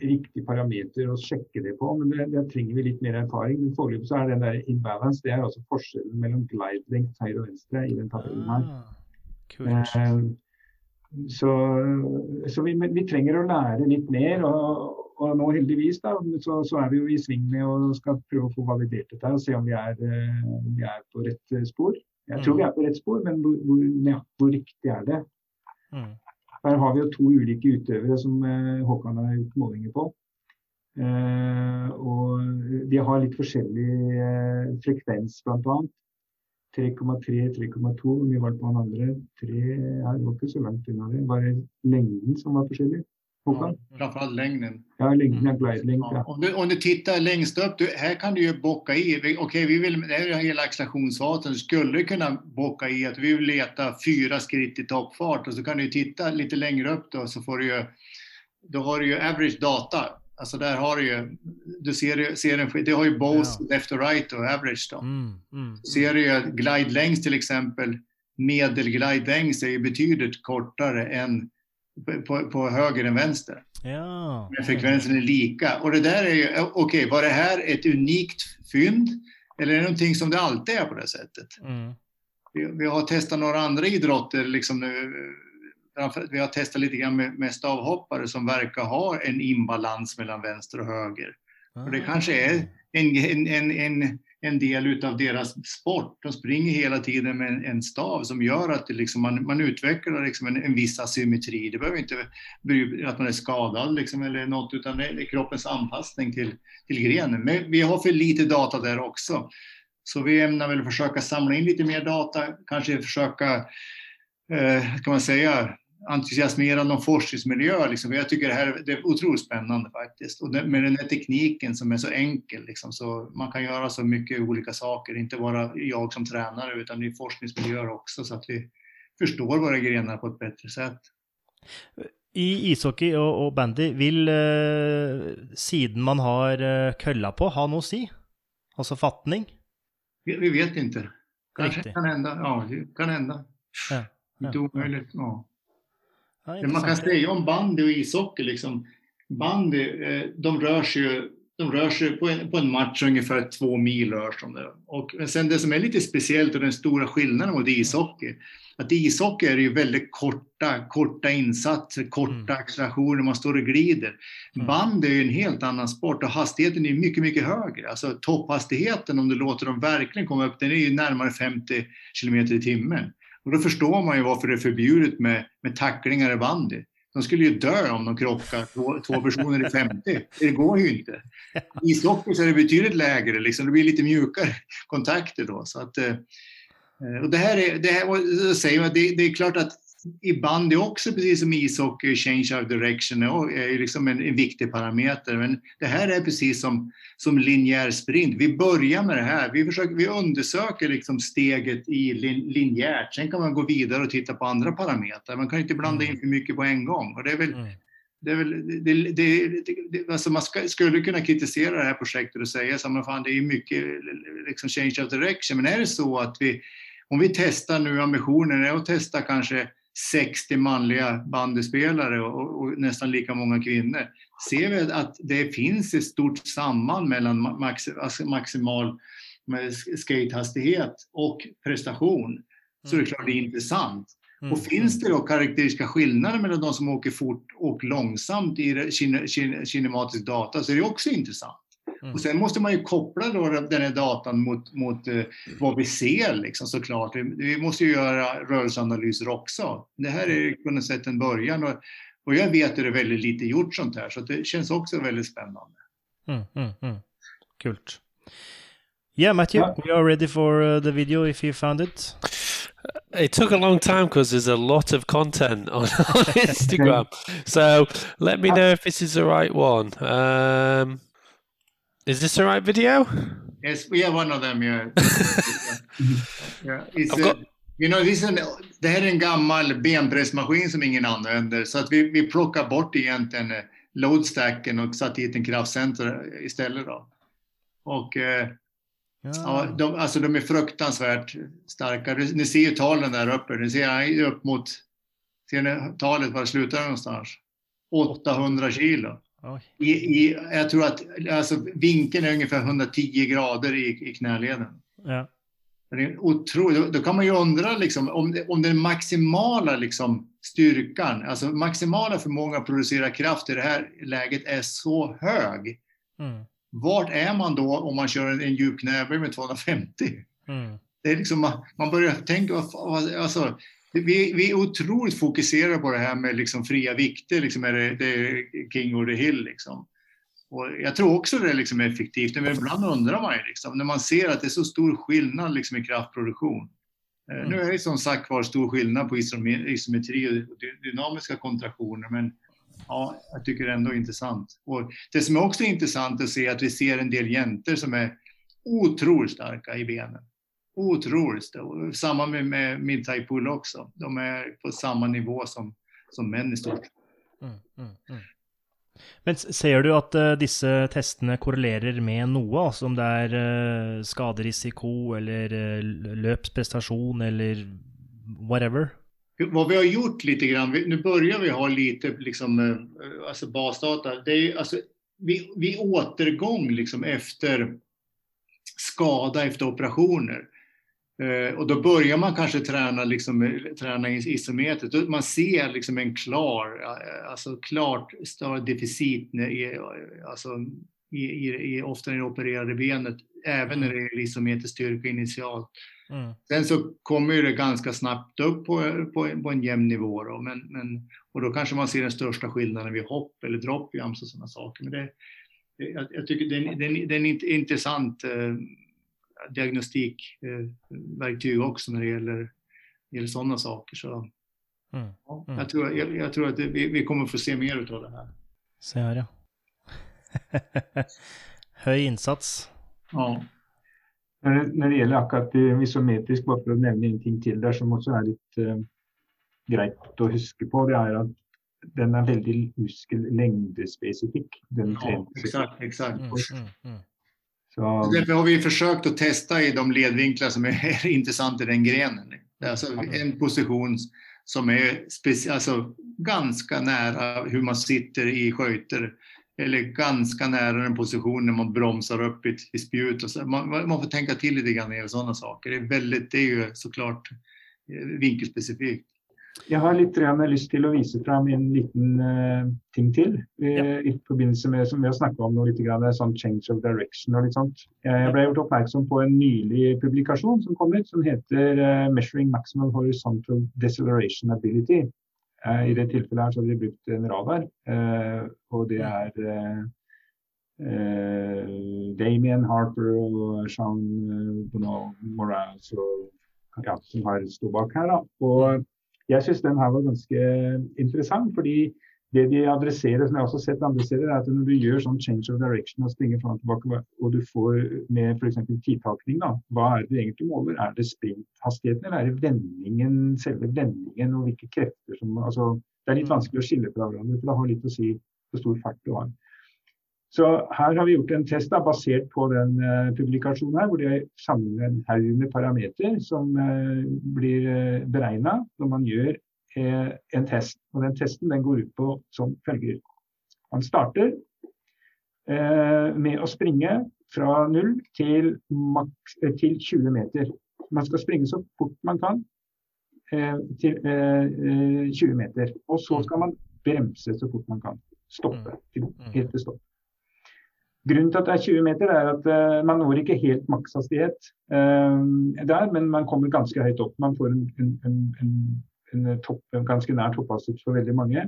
riktig parameter å sjekke det på. Men det, det trenger vi litt mer erfaring. Men foreløpig så er den der imbalance det er altså forskjellen mellom glide length høyre og venstre i den tabellen her. Ah, eh, så, så vi, vi, trenger å lære litt mer. og og nå heldigvis da, så, så, er vi jo i sving med å skal prøve å få validert dette og se om vi er, eh, om vi er på rett eh, spor. Jeg tror vi er på rett spor, men hvor, hvor, ja, hvor riktig er det? Mm. Her har vi jo to ulike utøvere som eh, Håkan har gjort målinger på. Eh, og de har litt forskjellig eh, frekvens, bl.a. 3,3, 3,2. Hvor mye var det på han andre? 3, ja, det var ikke så langt unna det. Bare lengden som var forskjellig. Ja, framförallt längden. Ja, längden, mm. glide ja. om, du, om du tittar längst upp, du, här kan du ju bocka i. Okej, okay, vi vill, det här är hela accelerationsfasen. Du skulle kunna bocka i att vi vill leta fyra skritt i toppfart och så kan du titta lite längre upp då så får du ju, då har du ju average data. Alltså där har du ju, du ser, ser en, det har ju both ja. left och right och average då. Mm, mm, ser du ju glide längs till exempel, medelglide längs är ju betydligt kortare än på, på höger än vänster. Ja. Men frekvensen är lika. Och det där är ju, okej, okay, var det här ett unikt fynd? Eller är det någonting som det alltid är på det sättet? Mm. Vi, vi, har testat några andra idrotter liksom nu. Vi har testat lite grann med, med stavhoppare som verkar ha en imbalans mellan vänster och höger. Ah. Och det kanske är en, en, en, en en del utav deras sport. De springer hela tiden med en, en stav som gör att liksom man, man utvecklar liksom en, en viss asymmetri. Det behöver inte vara att man är skadad liksom eller något, utan det är kroppens anpassning till, till grenen. Men vi har för lite data där också. Så vi ämnar väl försöka samla in lite mer data, kanske försöka, eh, kan man säga, entusiasmera någon forskningsmiljö. Liksom. Jag tycker det här det är otroligt spännande faktiskt. Och det, med den här tekniken som är så enkel, liksom, så man kan göra så mycket olika saker, inte bara jag som tränare utan i forskningsmiljöer också, så att vi förstår våra grenar på ett bättre sätt. I ishockey och, och bandy, vill eh, siden man har eh, kölla på ha något att säga? Alltså fattning? Vi, vi vet inte. Kanske Riktigt. kan hända. Ja, det kan hända. Ja, ja, inte omöjligt. Ja. Det man kan säga om bandy och ishockey, liksom, bandy, eh, de rör sig ju de rör sig på en, på en match ungefär två mil rör som det. Och sen det som är lite speciellt och den stora skillnaden mot ishockey, att i ishockey är det ju väldigt korta, korta insatser, korta mm. accelerationer, man står och glider. Mm. Band är ju en helt annan sport och hastigheten är mycket, mycket högre. Alltså topphastigheten, om du låter dem verkligen komma upp, den är ju närmare 50 kilometer i timmen. Och då förstår man ju varför det är förbjudet med, med tacklingar i bandy. De skulle ju dö om de krockar, två, två personer i 50. Det går ju inte. I ishockey så är det betydligt lägre, liksom. det blir lite mjukare kontakter då. Så att, eh, och det här är, det här, säger man, det, det är klart att i bandy också, precis som ishockey, change of direction är liksom en, en, viktig parameter. Men det här är precis som, som linjär sprint. Vi börjar med det här. Vi, försöker, vi undersöker liksom steget i lin, linjärt. Sen kan man gå vidare och titta på andra parametrar. Man kan inte blanda in mm. för mycket på en gång. Och det är väl, mm. det är väl, det, det, det, alltså man ska, skulle kunna kritisera det här projektet och säga att det är mycket liksom change of direction. Men är det så att vi, om vi testar nu, ambitionen är att testa kanske 60 manliga bandespelare och, och, nästan lika många kvinnor, ser vi att det finns ett stort samband mellan max, alltså maximal skatehastighet och prestation, så är det klart det är intressant. Mm. Och finns det då karaktäristiska skillnader mellan de som åker fort och långsamt i kinematisk data så är det också intressant. Mm. Och sen måste man ju koppla då den här datan mot, mot uh, vad vi ser liksom, såklart. Vi, vi måste ju göra rörelseanalyser också. Det här är på något sätt en början och, och jag vet att det är väldigt lite gjort sånt här så det känns också väldigt spännande. Mm, mm, mm. Kult. Yeah, Matthew, we are ready for uh, the video if you found it. It took a long time because there's a lot of content on, on Instagram. so let me know if this is the right one. Um, Is this the right video? Yes, we have one of them. Yeah. yeah. It's, got... uh, you know, this an, det här är en gammal benpressmaskin som ingen använder så att vi, vi plockar bort egentligen eh, loadstacken och satt dit en kraftcenter istället. Då. Och eh, ja. ja. de, alltså de är fruktansvärt starka. Ni ser ju talen där uppe. Ni ser upp mot, ser ni talet var det slutar någonstans? 800 kilo. I, i, jag tror att alltså, vinkeln är ungefär 110 grader i, i knäleden. Ja. Otroligt. Då kan man ju undra liksom, om, om den maximala liksom, styrkan, alltså maximala förmågan att producera kraft i det här läget är så hög. Mm. Vart är man då om man kör en, en djup knäböj med 250? Mm. Det är liksom, man, man börjar tänka, alltså, vi, vi är otroligt fokuserade på det här med liksom fria vikter, liksom är det, det är king or the hill. Liksom. Och jag tror också det liksom är effektivt, men ibland undrar man ju liksom, när man ser att det är så stor skillnad liksom i kraftproduktion. Eh, mm. Nu är det som sagt var stor skillnad på isometri och dynamiska kontraktioner, men ja, jag tycker det är ändå intressant. Och det som är också intressant att se är att vi ser en del jäntor som är otroligt starka i benen otroligt stor. Samma med, med Midtai Pull också. De är på samma nivå som, som män i stort. Mm, mm, mm. Men ser du at uh, disse testene korrelerer med noe? Altså om det er uh, skaderisiko eller uh, løpsprestasjon eller whatever? Vad vi har gjort lite grann, nu börjar vi ha lite liksom, alltså basdata. Det är, alltså, vi, vi återgång liksom efter skada efter operationer. Eh, och då börjar man kanske träna, liksom, träna isometriskt. Man ser liksom en klar, eh, alltså klart större deficit i, alltså, i, i, i, ofta i det opererade benet, även när det är isometrisk styrka initialt. Mm. Sen så kommer det ganska snabbt upp på, på, på en jämn nivå. Då, men, men, och då kanske man ser den största skillnaden vid hopp eller droppjumps och sådana saker. Men det, jag, jag tycker det är, det är, det är en intressant eh, diagnostikverktyg också när det gäller, gäller sådana saker. Så, mm. Ja, mm. jag, tror, jag, jag, tror att det, vi, vi kommer få se mer av det här. Se här ja. Hög insats. Ja. När det gäller akkurat isometrisk, bara för att nämna en ting till där som också är lite uh, grejt att huska på, det är att den är väldigt muskellängdspecifik. Den ja, exakt, exakt. Mm, mm, mm. Så... Därför har vi försökt att testa i de ledvinklar som är intressanta i den grenen. Alltså en position som är alltså ganska nära hur man sitter i sköter eller ganska nära den position när man bromsar upp i, i spjut. Och så. Man, man, får tänka till lite grann i sådana saker. Det är, väldigt, det är ju såklart eh, vinkelspecifikt. Jag har litt lyst til å vise fram en liten uh, ting til. Ja. I forbindelse med som vi har snakket om nå, litt grann, sånn change of direction og litt sånt. Jeg ble gjort oppmerksom på en nylig publikasjon som kom ut, som heter uh, 'Measuring Maximum Horizontal Deceleration Ability'. Uh, I det tilfellet her så har de brukt en radar, og det er Damien Harper og Sean Bono Morales og, ja, som har stått bak her. Da. Og jeg syns den her var ganske interessant. fordi det de adresserer, som jeg også har sett andre steder, er at når du gjør sånn change of direction og springer fram og tilbake, og du får med f.eks. tidtakning, da, hva er det du egentlig måler? Er det sprinthastigheten, eller er det vendingen, selve vendingen og hvilke krefter som altså, Det er litt vanskelig å skille fra hverandre, for det har litt å si hvor stor fart du har. Så her har vi gjort en test da, basert på den uh, publikasjonen her, hvor de samler en haug med parametere som uh, blir uh, eh, beregna når man gjør uh, en test. Og den testen den går ut på som følger. Man starter med å springe fra 0 til, til 20 meter. Man skal springe så fort man kan til 20 meter. Og så skal man bremse så fort man kan. Stoppe. Mm. Helt til stopp. Grunnen til at det er 20 meter, er at uh, man når ikke helt makshastighet uh, der, men man kommer ganske høyt opp. Man får en, en, en, en topp, ganske nær topphastighet for veldig mange.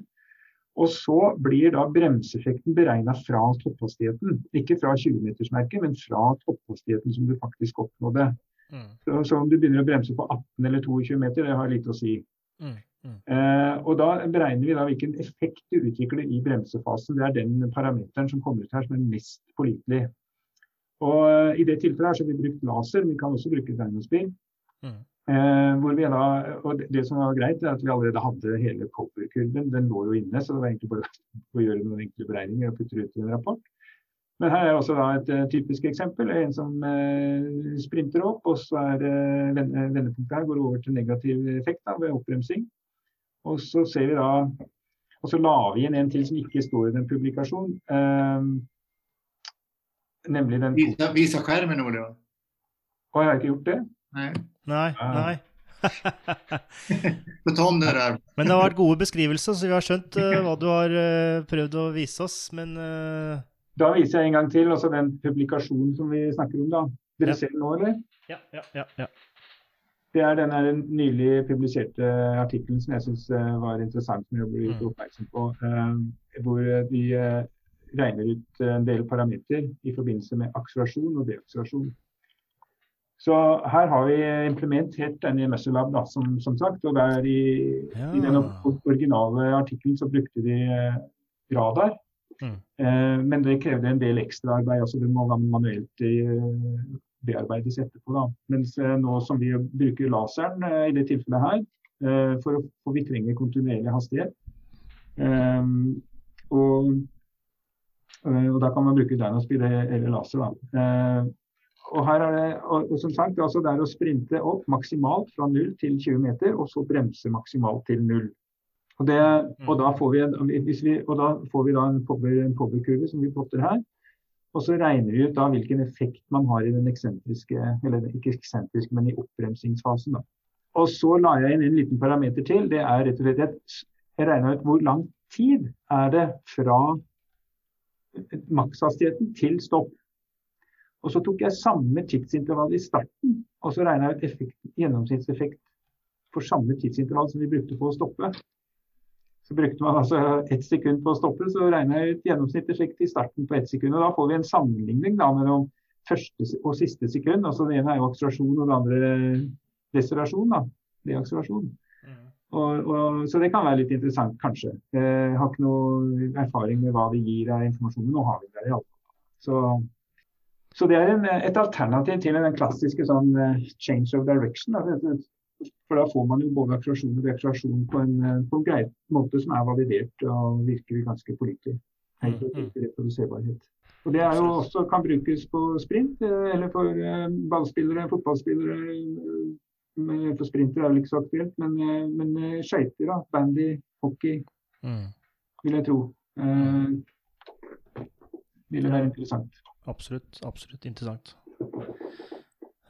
Og så blir da bremseeffekten beregna fra topphastigheten. Ikke fra 20-metersmerket, men fra topphastigheten som du faktisk oppnådde. Mm. Så, så, om du begynner å bremse på 18 eller 22 meter, det har lite å si. Mm. Mm. Eh, og Da beregner vi da hvilken effekt du utvikler i bremsefasen. Det er den parameteren som kommer ut her som er mest pålitelig. Og eh, I det tilfellet her så har vi brukt laser, men vi kan også bruke dynospill. Mm. Eh, da, og det, som var greit, er at vi allerede hadde hele cover-kurven. Den lå jo inne, så det var egentlig bare å gjøre noen enkle beregninger og putte ut i en rapport. Men her er også da et uh, typisk eksempel. En som uh, sprinter opp, og så er uh, vendepunktet her går over til negativ effekt da, ved oppbremsing. Og så ser vi da Og så la vi inn en til som ikke står i den publikasjonen. Uh, nemlig den Visa, visa skjermen, Ole. Har jeg ikke gjort det? Nei. Nei. nei. Men det har vært gode beskrivelser, så vi har skjønt uh, hva du har uh, prøvd å vise oss. Men uh... Da viser jeg en gang til altså den publikasjonen som vi snakker om. da. Dere ja. ser den nå, eller? Ja, ja, ja. ja. Det er denne nylig publiserte artikkelen som jeg syns eh, var interessant som jeg ble gjort mm. oppmerksom på. Eh, hvor de eh, regner ut en del parametere i forbindelse med akselerasjon og deakselerasjon. Så her har vi implementert denne Muscle da, som, som, sagt. Og der i, ja. i den originale artikkelen så brukte de radar. Mm. Men det krevde en del ekstraarbeid. Altså det må manuelt bearbeides etterpå. Da. Mens eh, nå som vi bruker laseren eh, i det tilfellet her, eh, for, for vi trenger kontinuerlig hastighet. Og Og da kan man bruke dynospeed eller laser. Da. Og her er det, og, som sagt, altså det er å sprinte opp maksimalt fra 0 til 20 meter, og så bremse maksimalt til 0. Og, det, og, da, får vi, vi, og da får vi da en påbygkurve som vi plotter her. Og så regner vi ut da hvilken effekt man har i den eksentriske, eller ikke eksentriske, men i oppbremsingsfasen. Da. Og så la jeg inn en liten parameter til. Det er rett og slett at jeg regna ut hvor lang tid er det fra makshastigheten til stopp. Og så tok jeg samme tidsintervall i starten, og så regna jeg ut effekt, gjennomsnittseffekt for samme tidsintervall som vi brukte på å stoppe. Så brukte man altså ett sekund på å stoppe, så regner jeg ut gjennomsnittseffekt i starten på ett sekund. og Da får vi en sammenligning da, mellom første og siste sekund. altså Det ene er jo akselerasjon, og det andre deselerasjon. da, Deakselerasjon. Mm. Og, og, så det kan være litt interessant, kanskje. Jeg har ikke noe erfaring med hva det gir av informasjon. Nå har vi det i alle fall. Så, så det er en, et alternativ til den klassiske sånn eh, change of direction. Da. For da får man jo både akselerasjon og deakselerasjon på en, eh, på en grei måte som er validert og virker ganske pålitelig. Mm, mm. reproduserbarhet. Og Det er jo også kan brukes på sprint, eh, eller for eh, ballspillere, fotballspillere. For sprinter er vel ikke så aktuelt, men, men skøyter, da. Bandy, hockey, mm. vil jeg tro. Eh, ville være interessant. Absolutt, absolutt interessant.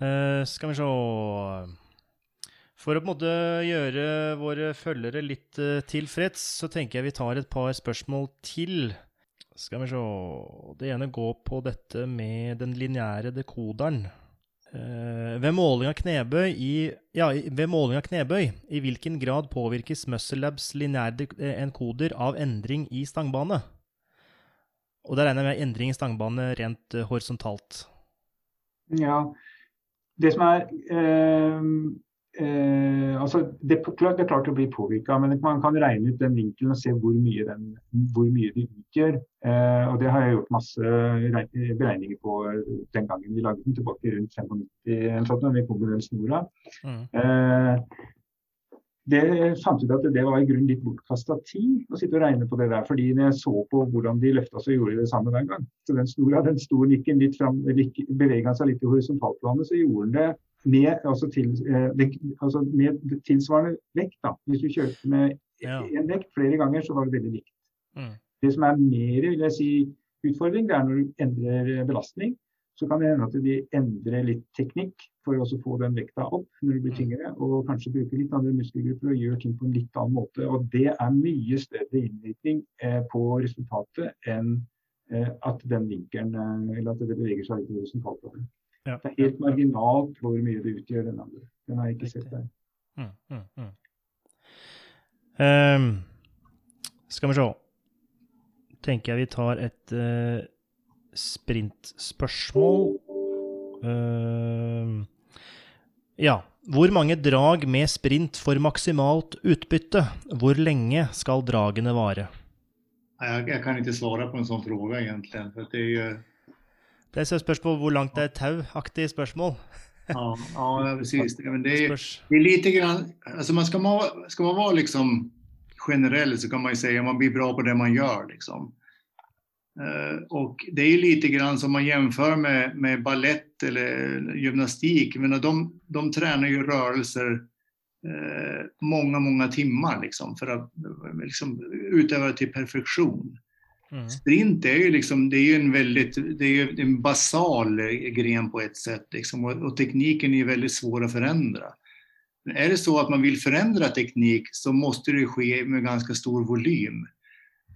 Eh, skal vi se for å på en måte gjøre våre følgere litt eh, tilfreds, så tenker jeg vi tar et par spørsmål til. Skal vi se Det ene går på dette med den lineære dekoderen. Uh, ved, måling av knebøy i, ja, ved måling av knebøy, i hvilken grad påvirkes Muscle Labs lineære eh, enkoder av endring i stangbane? Og der regner jeg med endring i stangbane rent uh, horisontalt. Ja, det som er Eh, altså det, det, er klart å bli påvirka, men man kan regne ut den vinkelen og se hvor mye, den, hvor mye de utgjør. Eh, og Det har jeg gjort masse beregninger på den gangen vi lagde den, tilbake rundt 95 sånt, når vi kom med den snora. Mm. Eh, det ut at det var i grunnen litt bortkasta tid å sitte og regne på det der. fordi når jeg så på hvordan de løfta, så gjorde de det samme hver gang. Så den snora den sto nikken litt fram, bevega seg litt i horisontalplanet, så gjorde den det med, altså til, eh, altså med, tilsvarende vekt. Da. Hvis du kjørte med én vekt flere ganger, så var det veldig likt. Mm. Det som er mer vil jeg si, utfordring, det er når du endrer belastning. Så kan det hende at de endrer litt teknikk for å få den vekta opp når det blir mm. tyngre. Og kanskje bruke litt andre muskelgrupper og gjøre ting på en litt annen måte. Og det er mye større innvirkning eh, på resultatet enn eh, at den vinkelen, eh, eller at det beveger seg litt i resultatet. Ja. Det er helt marginalt hvor mye det utgjør den andre. Den har jeg ikke sett der. Mm, mm, mm. Um, skal vi se Tenker jeg vi tar et uh, sprintspørsmål. Uh, ja. Hvor mange drag med sprint for maksimalt utbytte? Hvor lenge skal dragene vare? Jeg, jeg kan ikke svare på en sånn spørsmål, egentlig. For det er det er et spørsmål hvor langt det er tau-aktig spørsmål. ja, ja, precis. Det, är, det är lite grann, alltså man ska, man, ska man vara liksom generell så kan man ju säga att man blir bra på det man gör. Liksom. Uh, och det är lite grann som man jämför med, med ballett eller gymnastik. Men de, de tränar ju rörelser uh, många, många timmar liksom, för att liksom, utöva det till perfektion. Mm. Sprint är ju liksom, det är en väldigt, det är en basal gren på ett sätt liksom, och, och, tekniken är väldigt svår att förändra. Men är det så att man vill förändra teknik så måste det ske med ganska stor volym.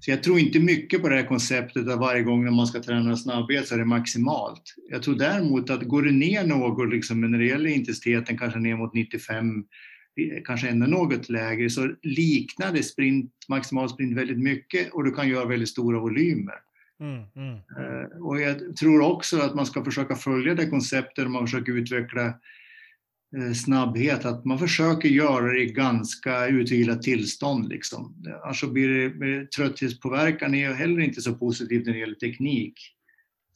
Så jag tror inte mycket på det här konceptet att varje gång när man ska träna snabbhet så är det maximalt. Jag tror däremot att går det ner något liksom, när det gäller intensiteten, kanske ner mot 95 kanske ännu något lägre, så liknar det sprint, maximal sprint väldigt mycket och du kan göra väldigt stora volymer. Mm, mm. Uh, och jag tror också att man ska försöka följa det konceptet man försöker utveckla uh, snabbhet, att man försöker göra det i ganska utvilat tillstånd. Liksom. Annars blir det, trötthetspåverkan är heller inte så positivt när det gäller teknik.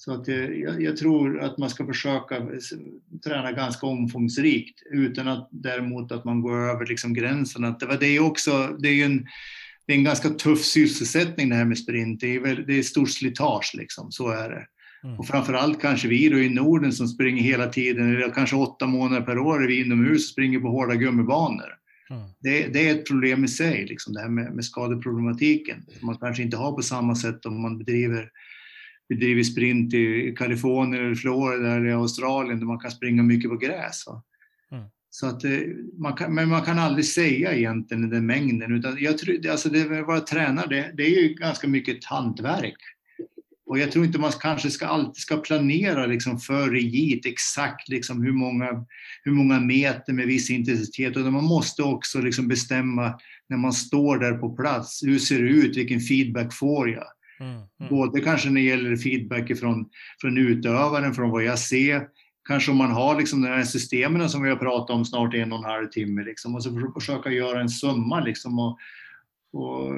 Så att jag, jag, tror att man ska försöka träna ganska omfångsrikt utan att däremot att man går över liksom gränsen. Att det, var det, också, det är en det är en ganska tuff sysselsättning det här med sprint. Det är, väl, det är stort slitage liksom, så är det. Mm. Och framförallt kanske vi då i Norden som springer hela tiden, eller kanske åtta månader per år är vi inomhus och springer på hårda gummibanor. Mm. Det, det, är ett problem i sig, liksom, det här med, med skadeproblematiken. Som man kanske inte har på samma sätt om man bedriver, bedriver sprint i Kalifornien, eller Florida eller Australien där man kan springa mycket på gräs. Mm. Så att, eh, man kan, men man kan aldrig säga egentligen den mängden. Utan jag tror, alltså det, vara tränare, det, det är ju ganska mycket ett hantverk. Och jag tror inte man kanske ska alltid ska planera liksom för rigitt exakt liksom hur, många, hur många meter med viss intensitet. Utan man måste också liksom bestämma när man står där på plats. Hur ser det ut? Vilken feedback får jag? Mm, mm. Både kanske när det gäller feedback från, från utövaren, från vad jag ser. Kanske om man har liksom de här systemen som vi har pratat om snart en och en halv timme. Liksom, och så försöka göra en summa. Liksom, och, och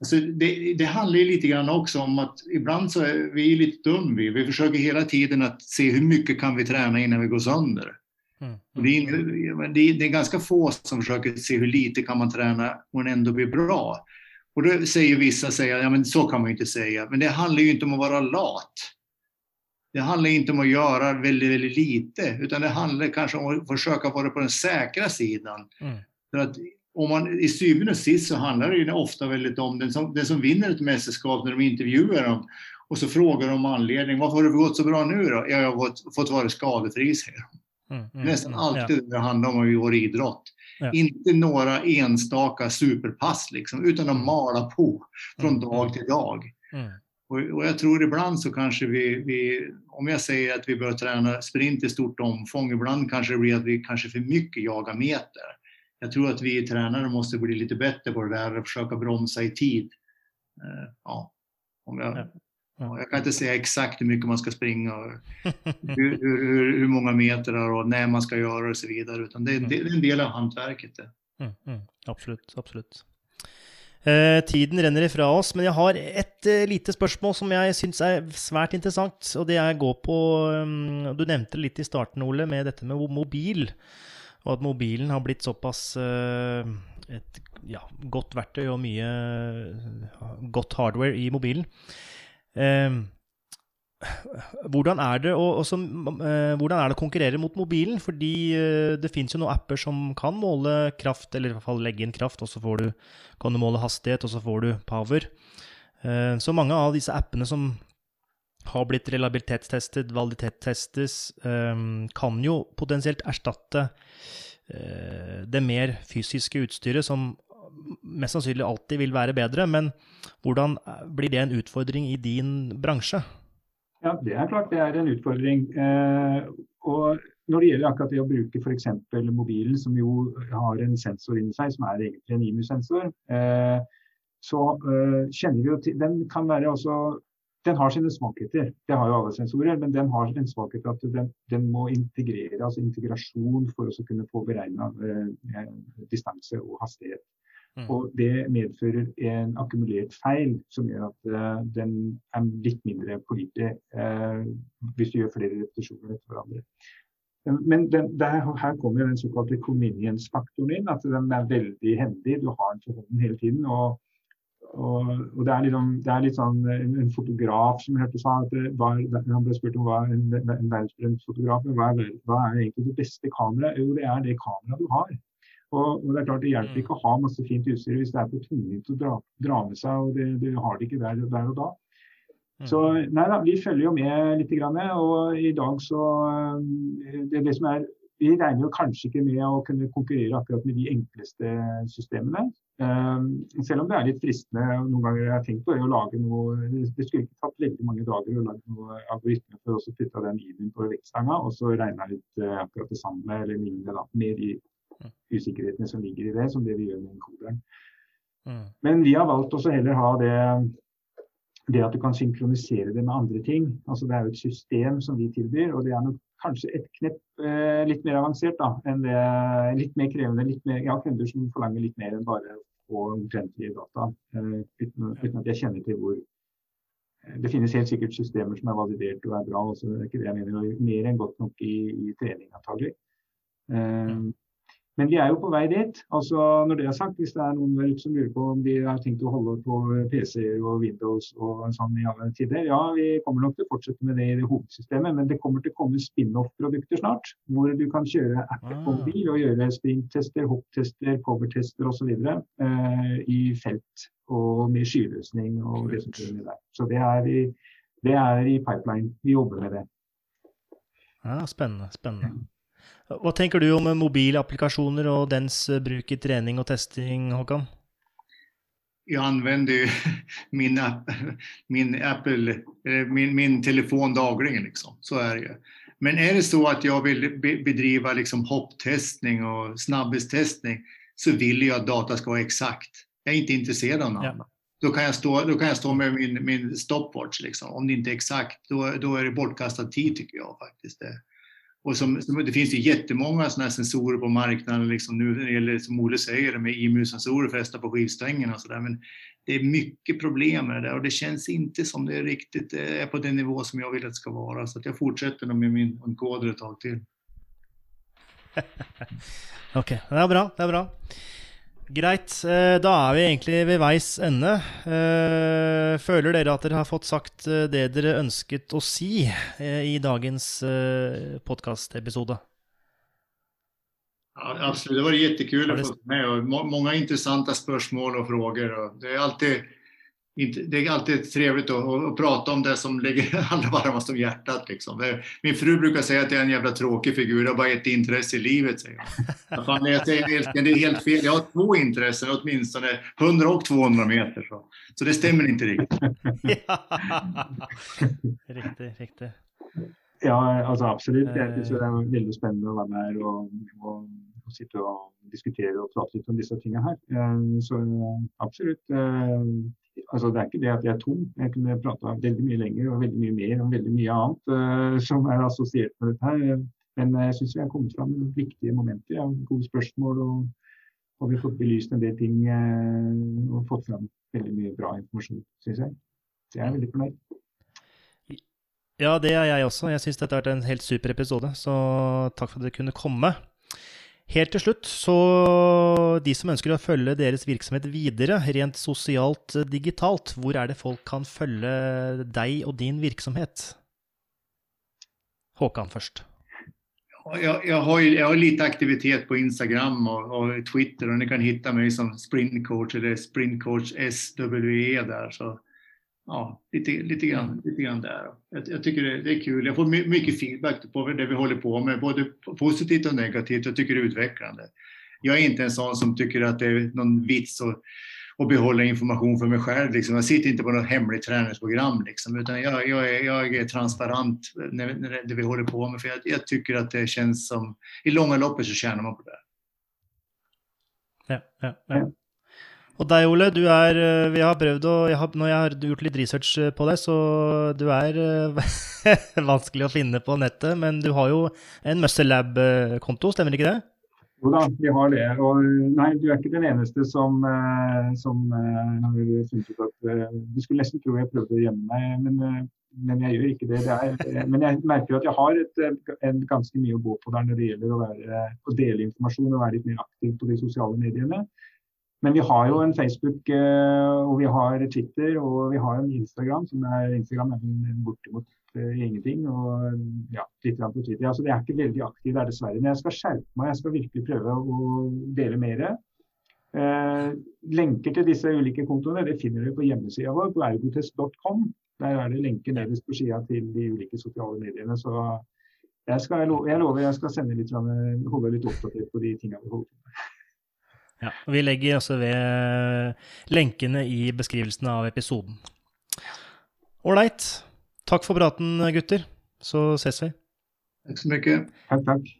Alltså det, det, handlar ju lite grann också om att ibland så är vi lite dum vi. Vi försöker hela tiden att se hur mycket kan vi träna innan vi går sönder. Mm. Och det, är, det, är, det är ganska få som försöker se hur lite kan man träna och ändå bli bra. Och då säger vissa, säger, ja men så kan man ju inte säga. Men det handlar ju inte om att vara lat. Det handlar inte om att göra väldigt, väldigt lite, utan det handlar kanske om att försöka vara på den säkra sidan. Mm. För att om man, I syvende och sist så handlar det ju ofta väldigt om den som, den som vinner ett mästerskap när de intervjuar dem och så frågar de anledning. Varför har det gått så bra nu då? Ja, jag har fått, fått vara skadefri, säger de. Mm, mm, Nästan mm, alltid ja. det handlar om i vår idrott. Ja. Inte några enstaka superpass liksom, utan att mala på från mm, dag till dag. Mm. Och, och, jag tror ibland så kanske vi, vi, om jag säger att vi bör träna sprint i stort omfång, ibland kanske det blir att vi kanske för mycket jagar meter jag tror att vi tränare måste bli lite bättre på det där och försöka bromsa i tid. Eh, ja, om jag, ja, jag kan inte säga exakt hur mycket man ska springa och hur, hur, hur många meter och när man ska göra och så vidare, utan det, det är en del av hantverket. Det. Mm, mm, absolut, absolut. Eh, tiden renner ifra oss, men jeg har et eh, lite spørsmål som jeg syns er svært interessant. Og det er går på um, Du nevnte litt i starten, Ole, med dette med mobil. Og at mobilen har blitt såpass uh, et ja, godt verktøy og mye uh, godt hardware i mobilen. Uh, hvordan er det å, også, eh, hvordan er det å konkurrere mot mobilen? Fordi eh, det fins jo noen apper som kan måle kraft, eller i hvert fall legge inn kraft, og så får du, kan du måle hastighet, og så får du power. Ehm, så mange av disse appene som har blitt relabilitetstestet, validitetstestes, ehm, kan jo potensielt erstatte Eh, det mer fysiske utstyret, som mest sannsynlig alltid vil være bedre. Men hvordan eh, blir det en utfordring i din bransje? Ja, Det er klart det er en utfordring. Eh, og når det gjelder akkurat det å bruke f.eks. mobilen, som jo har en sensor inni seg, som er egentlig en IMU-sensor, eh, så eh, kjenner vi jo til Den kan være også den har sine svakheter. Det har jo alle sensorer, men den har en svakhet at den, den må integrere, altså integrasjon for å kunne få beregna eh, eh, distanse og hastighet. Mm. Og Det medfører en akkumulert feil som gjør at uh, den er litt mindre pålitelig uh, hvis du gjør flere repetisjoner etter hverandre. Men den, der, her kommer den såkalte convenience-faktoren inn. At den er veldig hendig. Du har den for hånden hele tiden. og og, og det, er liksom, det, er litt sånn eh, en, en fotograf som hørte sa at var, Han ble spurt om hva en, en verdensberømt fotograf hva er, hva er egentlig det beste kameraet? Jo, det er det kameraet du har. Og, og, det er klart det hjelper ikke å ha masse fint utstyr hvis det er for tungvint å dra, dra, med seg, og det, det har det ikke der, der, og da. Så nei da, vi følger jo med litt. Grann, og i dag så det, det som er vi regner jo kanskje ikke med å kunne konkurrere akkurat med de enkleste systemene. Um, selv om det er litt fristende noen ganger jeg har tenkt på det å lage noe Det skulle ikke tatt veldig mange dager å lage noe algoritme for å putte den iden på vektstanga og så regne litt uh, akkurat det samme eller lignende da, med de usikkerhetene som ligger i det, som det vi gjør med enkoderen. Mm. Men vi har valgt også heller ha det det at du kan synkronisere det med andre ting. Altså Det er jo et system som vi tilbyr, og det er nok kanskje et knepp eh, litt mer avansert da, enn det. Litt mer krevende. litt mer, Jeg har kunder som forlanger litt mer enn bare å omtrentlige data, eh, uten, uten, at jeg kjenner til hvor eh, Det finnes helt sikkert systemer som er validert og er bra, også, det er ikke det jeg mener. Mer enn godt nok i, i trening, antagelig. Eh, men vi er jo på vei dit. Altså, når det er sagt, Hvis det er noen der ute som lurer på om vi har tenkt å holde på PC-er og Windows og sånn i alle tider, ja, vi kommer nok til å fortsette med det i det hovedsystemet. Men det kommer til å komme spin-off-produkter snart. Hvor du kan kjøre appen på mobil og gjøre sprint-tester, hopp-tester, cover-tester osv. Eh, i felt og med skyløsning og det som skjer med der. Så det er, i, det er i pipeline. Vi jobber med det. Ja, spennende, spennende. Hva tenker du om mobilapplikasjoner og dens eh, bruk i trening og testing, Håkan? Jag använder ju min, min Apple, min, min telefon dagligen liksom. Så är det ju. Men är det så att jag vill be- bedriva liksom hopptestning och snabbhetstestning så vill jag att data ska vara exakt. Jag är inte intresserad av något Ja. annat. Då kan jag stå, då kan jag stå med min, min stopwatch. Liksom. Om det inte är exakt, då, då är det bortkastad tid tycker jag faktiskt. Det. Och som, som, det finns ju jättemånga sådana här sensorer på marknaden liksom nu när det gäller, som Olle säger, med IMU-sensorer fästa på skivstängerna och sådär. Men det är mycket problem med det där och det känns inte som det är riktigt eh, är på den nivå som jag vill att det ska vara. Så att jag fortsätter nog med min encoder ett tag till. Ok, det är bra. Det är bra. Greit. eh, Da er vi egentlig ved veis ende. Eh, Føler dere at dere har fått sagt eh, det dere ønsket å si i dagens podkastepisode? Ja, absolut, det var jättekul att få med och må- många intressanta spörsmål och frågor. Det, är alltid, det är alltid trevligt att, att, att prata om det som ligger allra varmast om hjärtat. Liksom. Min fru brukar säga att jag är en jävla tråkig figur, jag har bara ett intresse i livet. Säger. Vad fan, jag säger det är helt fel. Jag har två intressen, åtminstone 100 och 200 meter. Så, så det stämmer inte riktigt. ja. Riktig, riktig. Ja, Eh. synes det er veldig spennende å være med her og, få sitta och diskutera och prata lite om dessa ting här. Ehm, så eh, absolut. Eh, alltså, det är inte det att jag är tom. Jag kunde prata väldigt mycket längre och väldigt mycket mer om väldigt mycket annat eh, som är associerat med det här. Men jag syns vi har kommit fram med viktiga moment Ja. Goda frågor och har vi har fått belyst en del ting och fått fram väldigt mycket bra information. syns jag. Så jag är väldigt nöjd. Ja, det är jag också. Jag syns dette har vært en helt super episode, så tack för att du kunde komma. Helt til slutt, så de som ønsker å følge deres virksomhet videre, rent sosialt eh, digitalt, hvor er det folk kan følge deg og din virksomhet? Håkan først. Jag, jag, har ju, jag har lite aktivitet på Instagram och, och Twitter och ni kan hitta mig som sprintcoach eller sprintcoach SWE där. Så, ja, lite, lite, grann, lite grann där. Jag, jag tycker det, det är kul. Jag får my, mycket feedback på det vi håller på med, både positivt och negativt. Jag tycker det är utvecklande. Jag är inte en sån som tycker att det är någon vits att, att behålla information för mig själv. Liksom. Jag sitter inte på något hemligt träningsprogram, liksom, utan jag, jag, är, jag är transparent när, när det, det vi håller på med. För jag, jag tycker att det känns som, i långa loppet så tjänar man på det. Ja, ja, ja. Og deg, Ole, du er eh, Vi har prøvd å jeg har, Når jeg har gjort litt research eh, på deg, så du er eh, vanskelig å finne på nettet, men du har jo en Muscle Lab-konto, stemmer ikke det? Jo da, vi har det. Og nei, du er ikke den eneste som, som har funnet ut at Du skulle nesten tro jeg prøvde å gjemme meg, men, men jeg gjør ikke det. det er, men jeg merker at jeg har et, eh, en ganske mye å gå på der når det gjelder å, være, å dele informasjon og være litt mer aktiv på de sosiale mediene. Men vi har jo en Facebook, eh, og vi har Twitter og vi har en Instagram. som er, Instagram er bortimot eh, ingenting. Og ja, litt grann på Twitter. Altså, det er ikke veldig aktiv der, dessverre. Men jeg skal skjerpe meg. Jeg skal virkelig prøve å dele mer. Eh, lenker til disse ulike kontoene det finner du på hjemmesida vår, på ergotest.com. Der er det lenker nederst på sida til de ulike sosiale mediene. Så jeg, skal, jeg, lover, jeg lover jeg skal sende litt, eh, grann- holde litt oppdatert på de tingene vi holder på med. Ja, og Vi legger også ved lenkene i beskrivelsen av episoden. Ålreit. Takk for praten, gutter. Så ses vi. Tack så mycket. Takk, takk.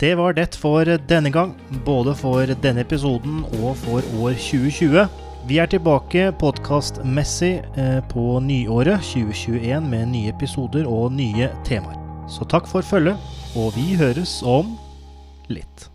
Det var det for denne gang, både for denne episoden og for år 2020. Vi er tilbake podkastmessig eh, på nyåret 2021 med nye episoder og nye temaer. Så takk for følget, og vi høres om litt.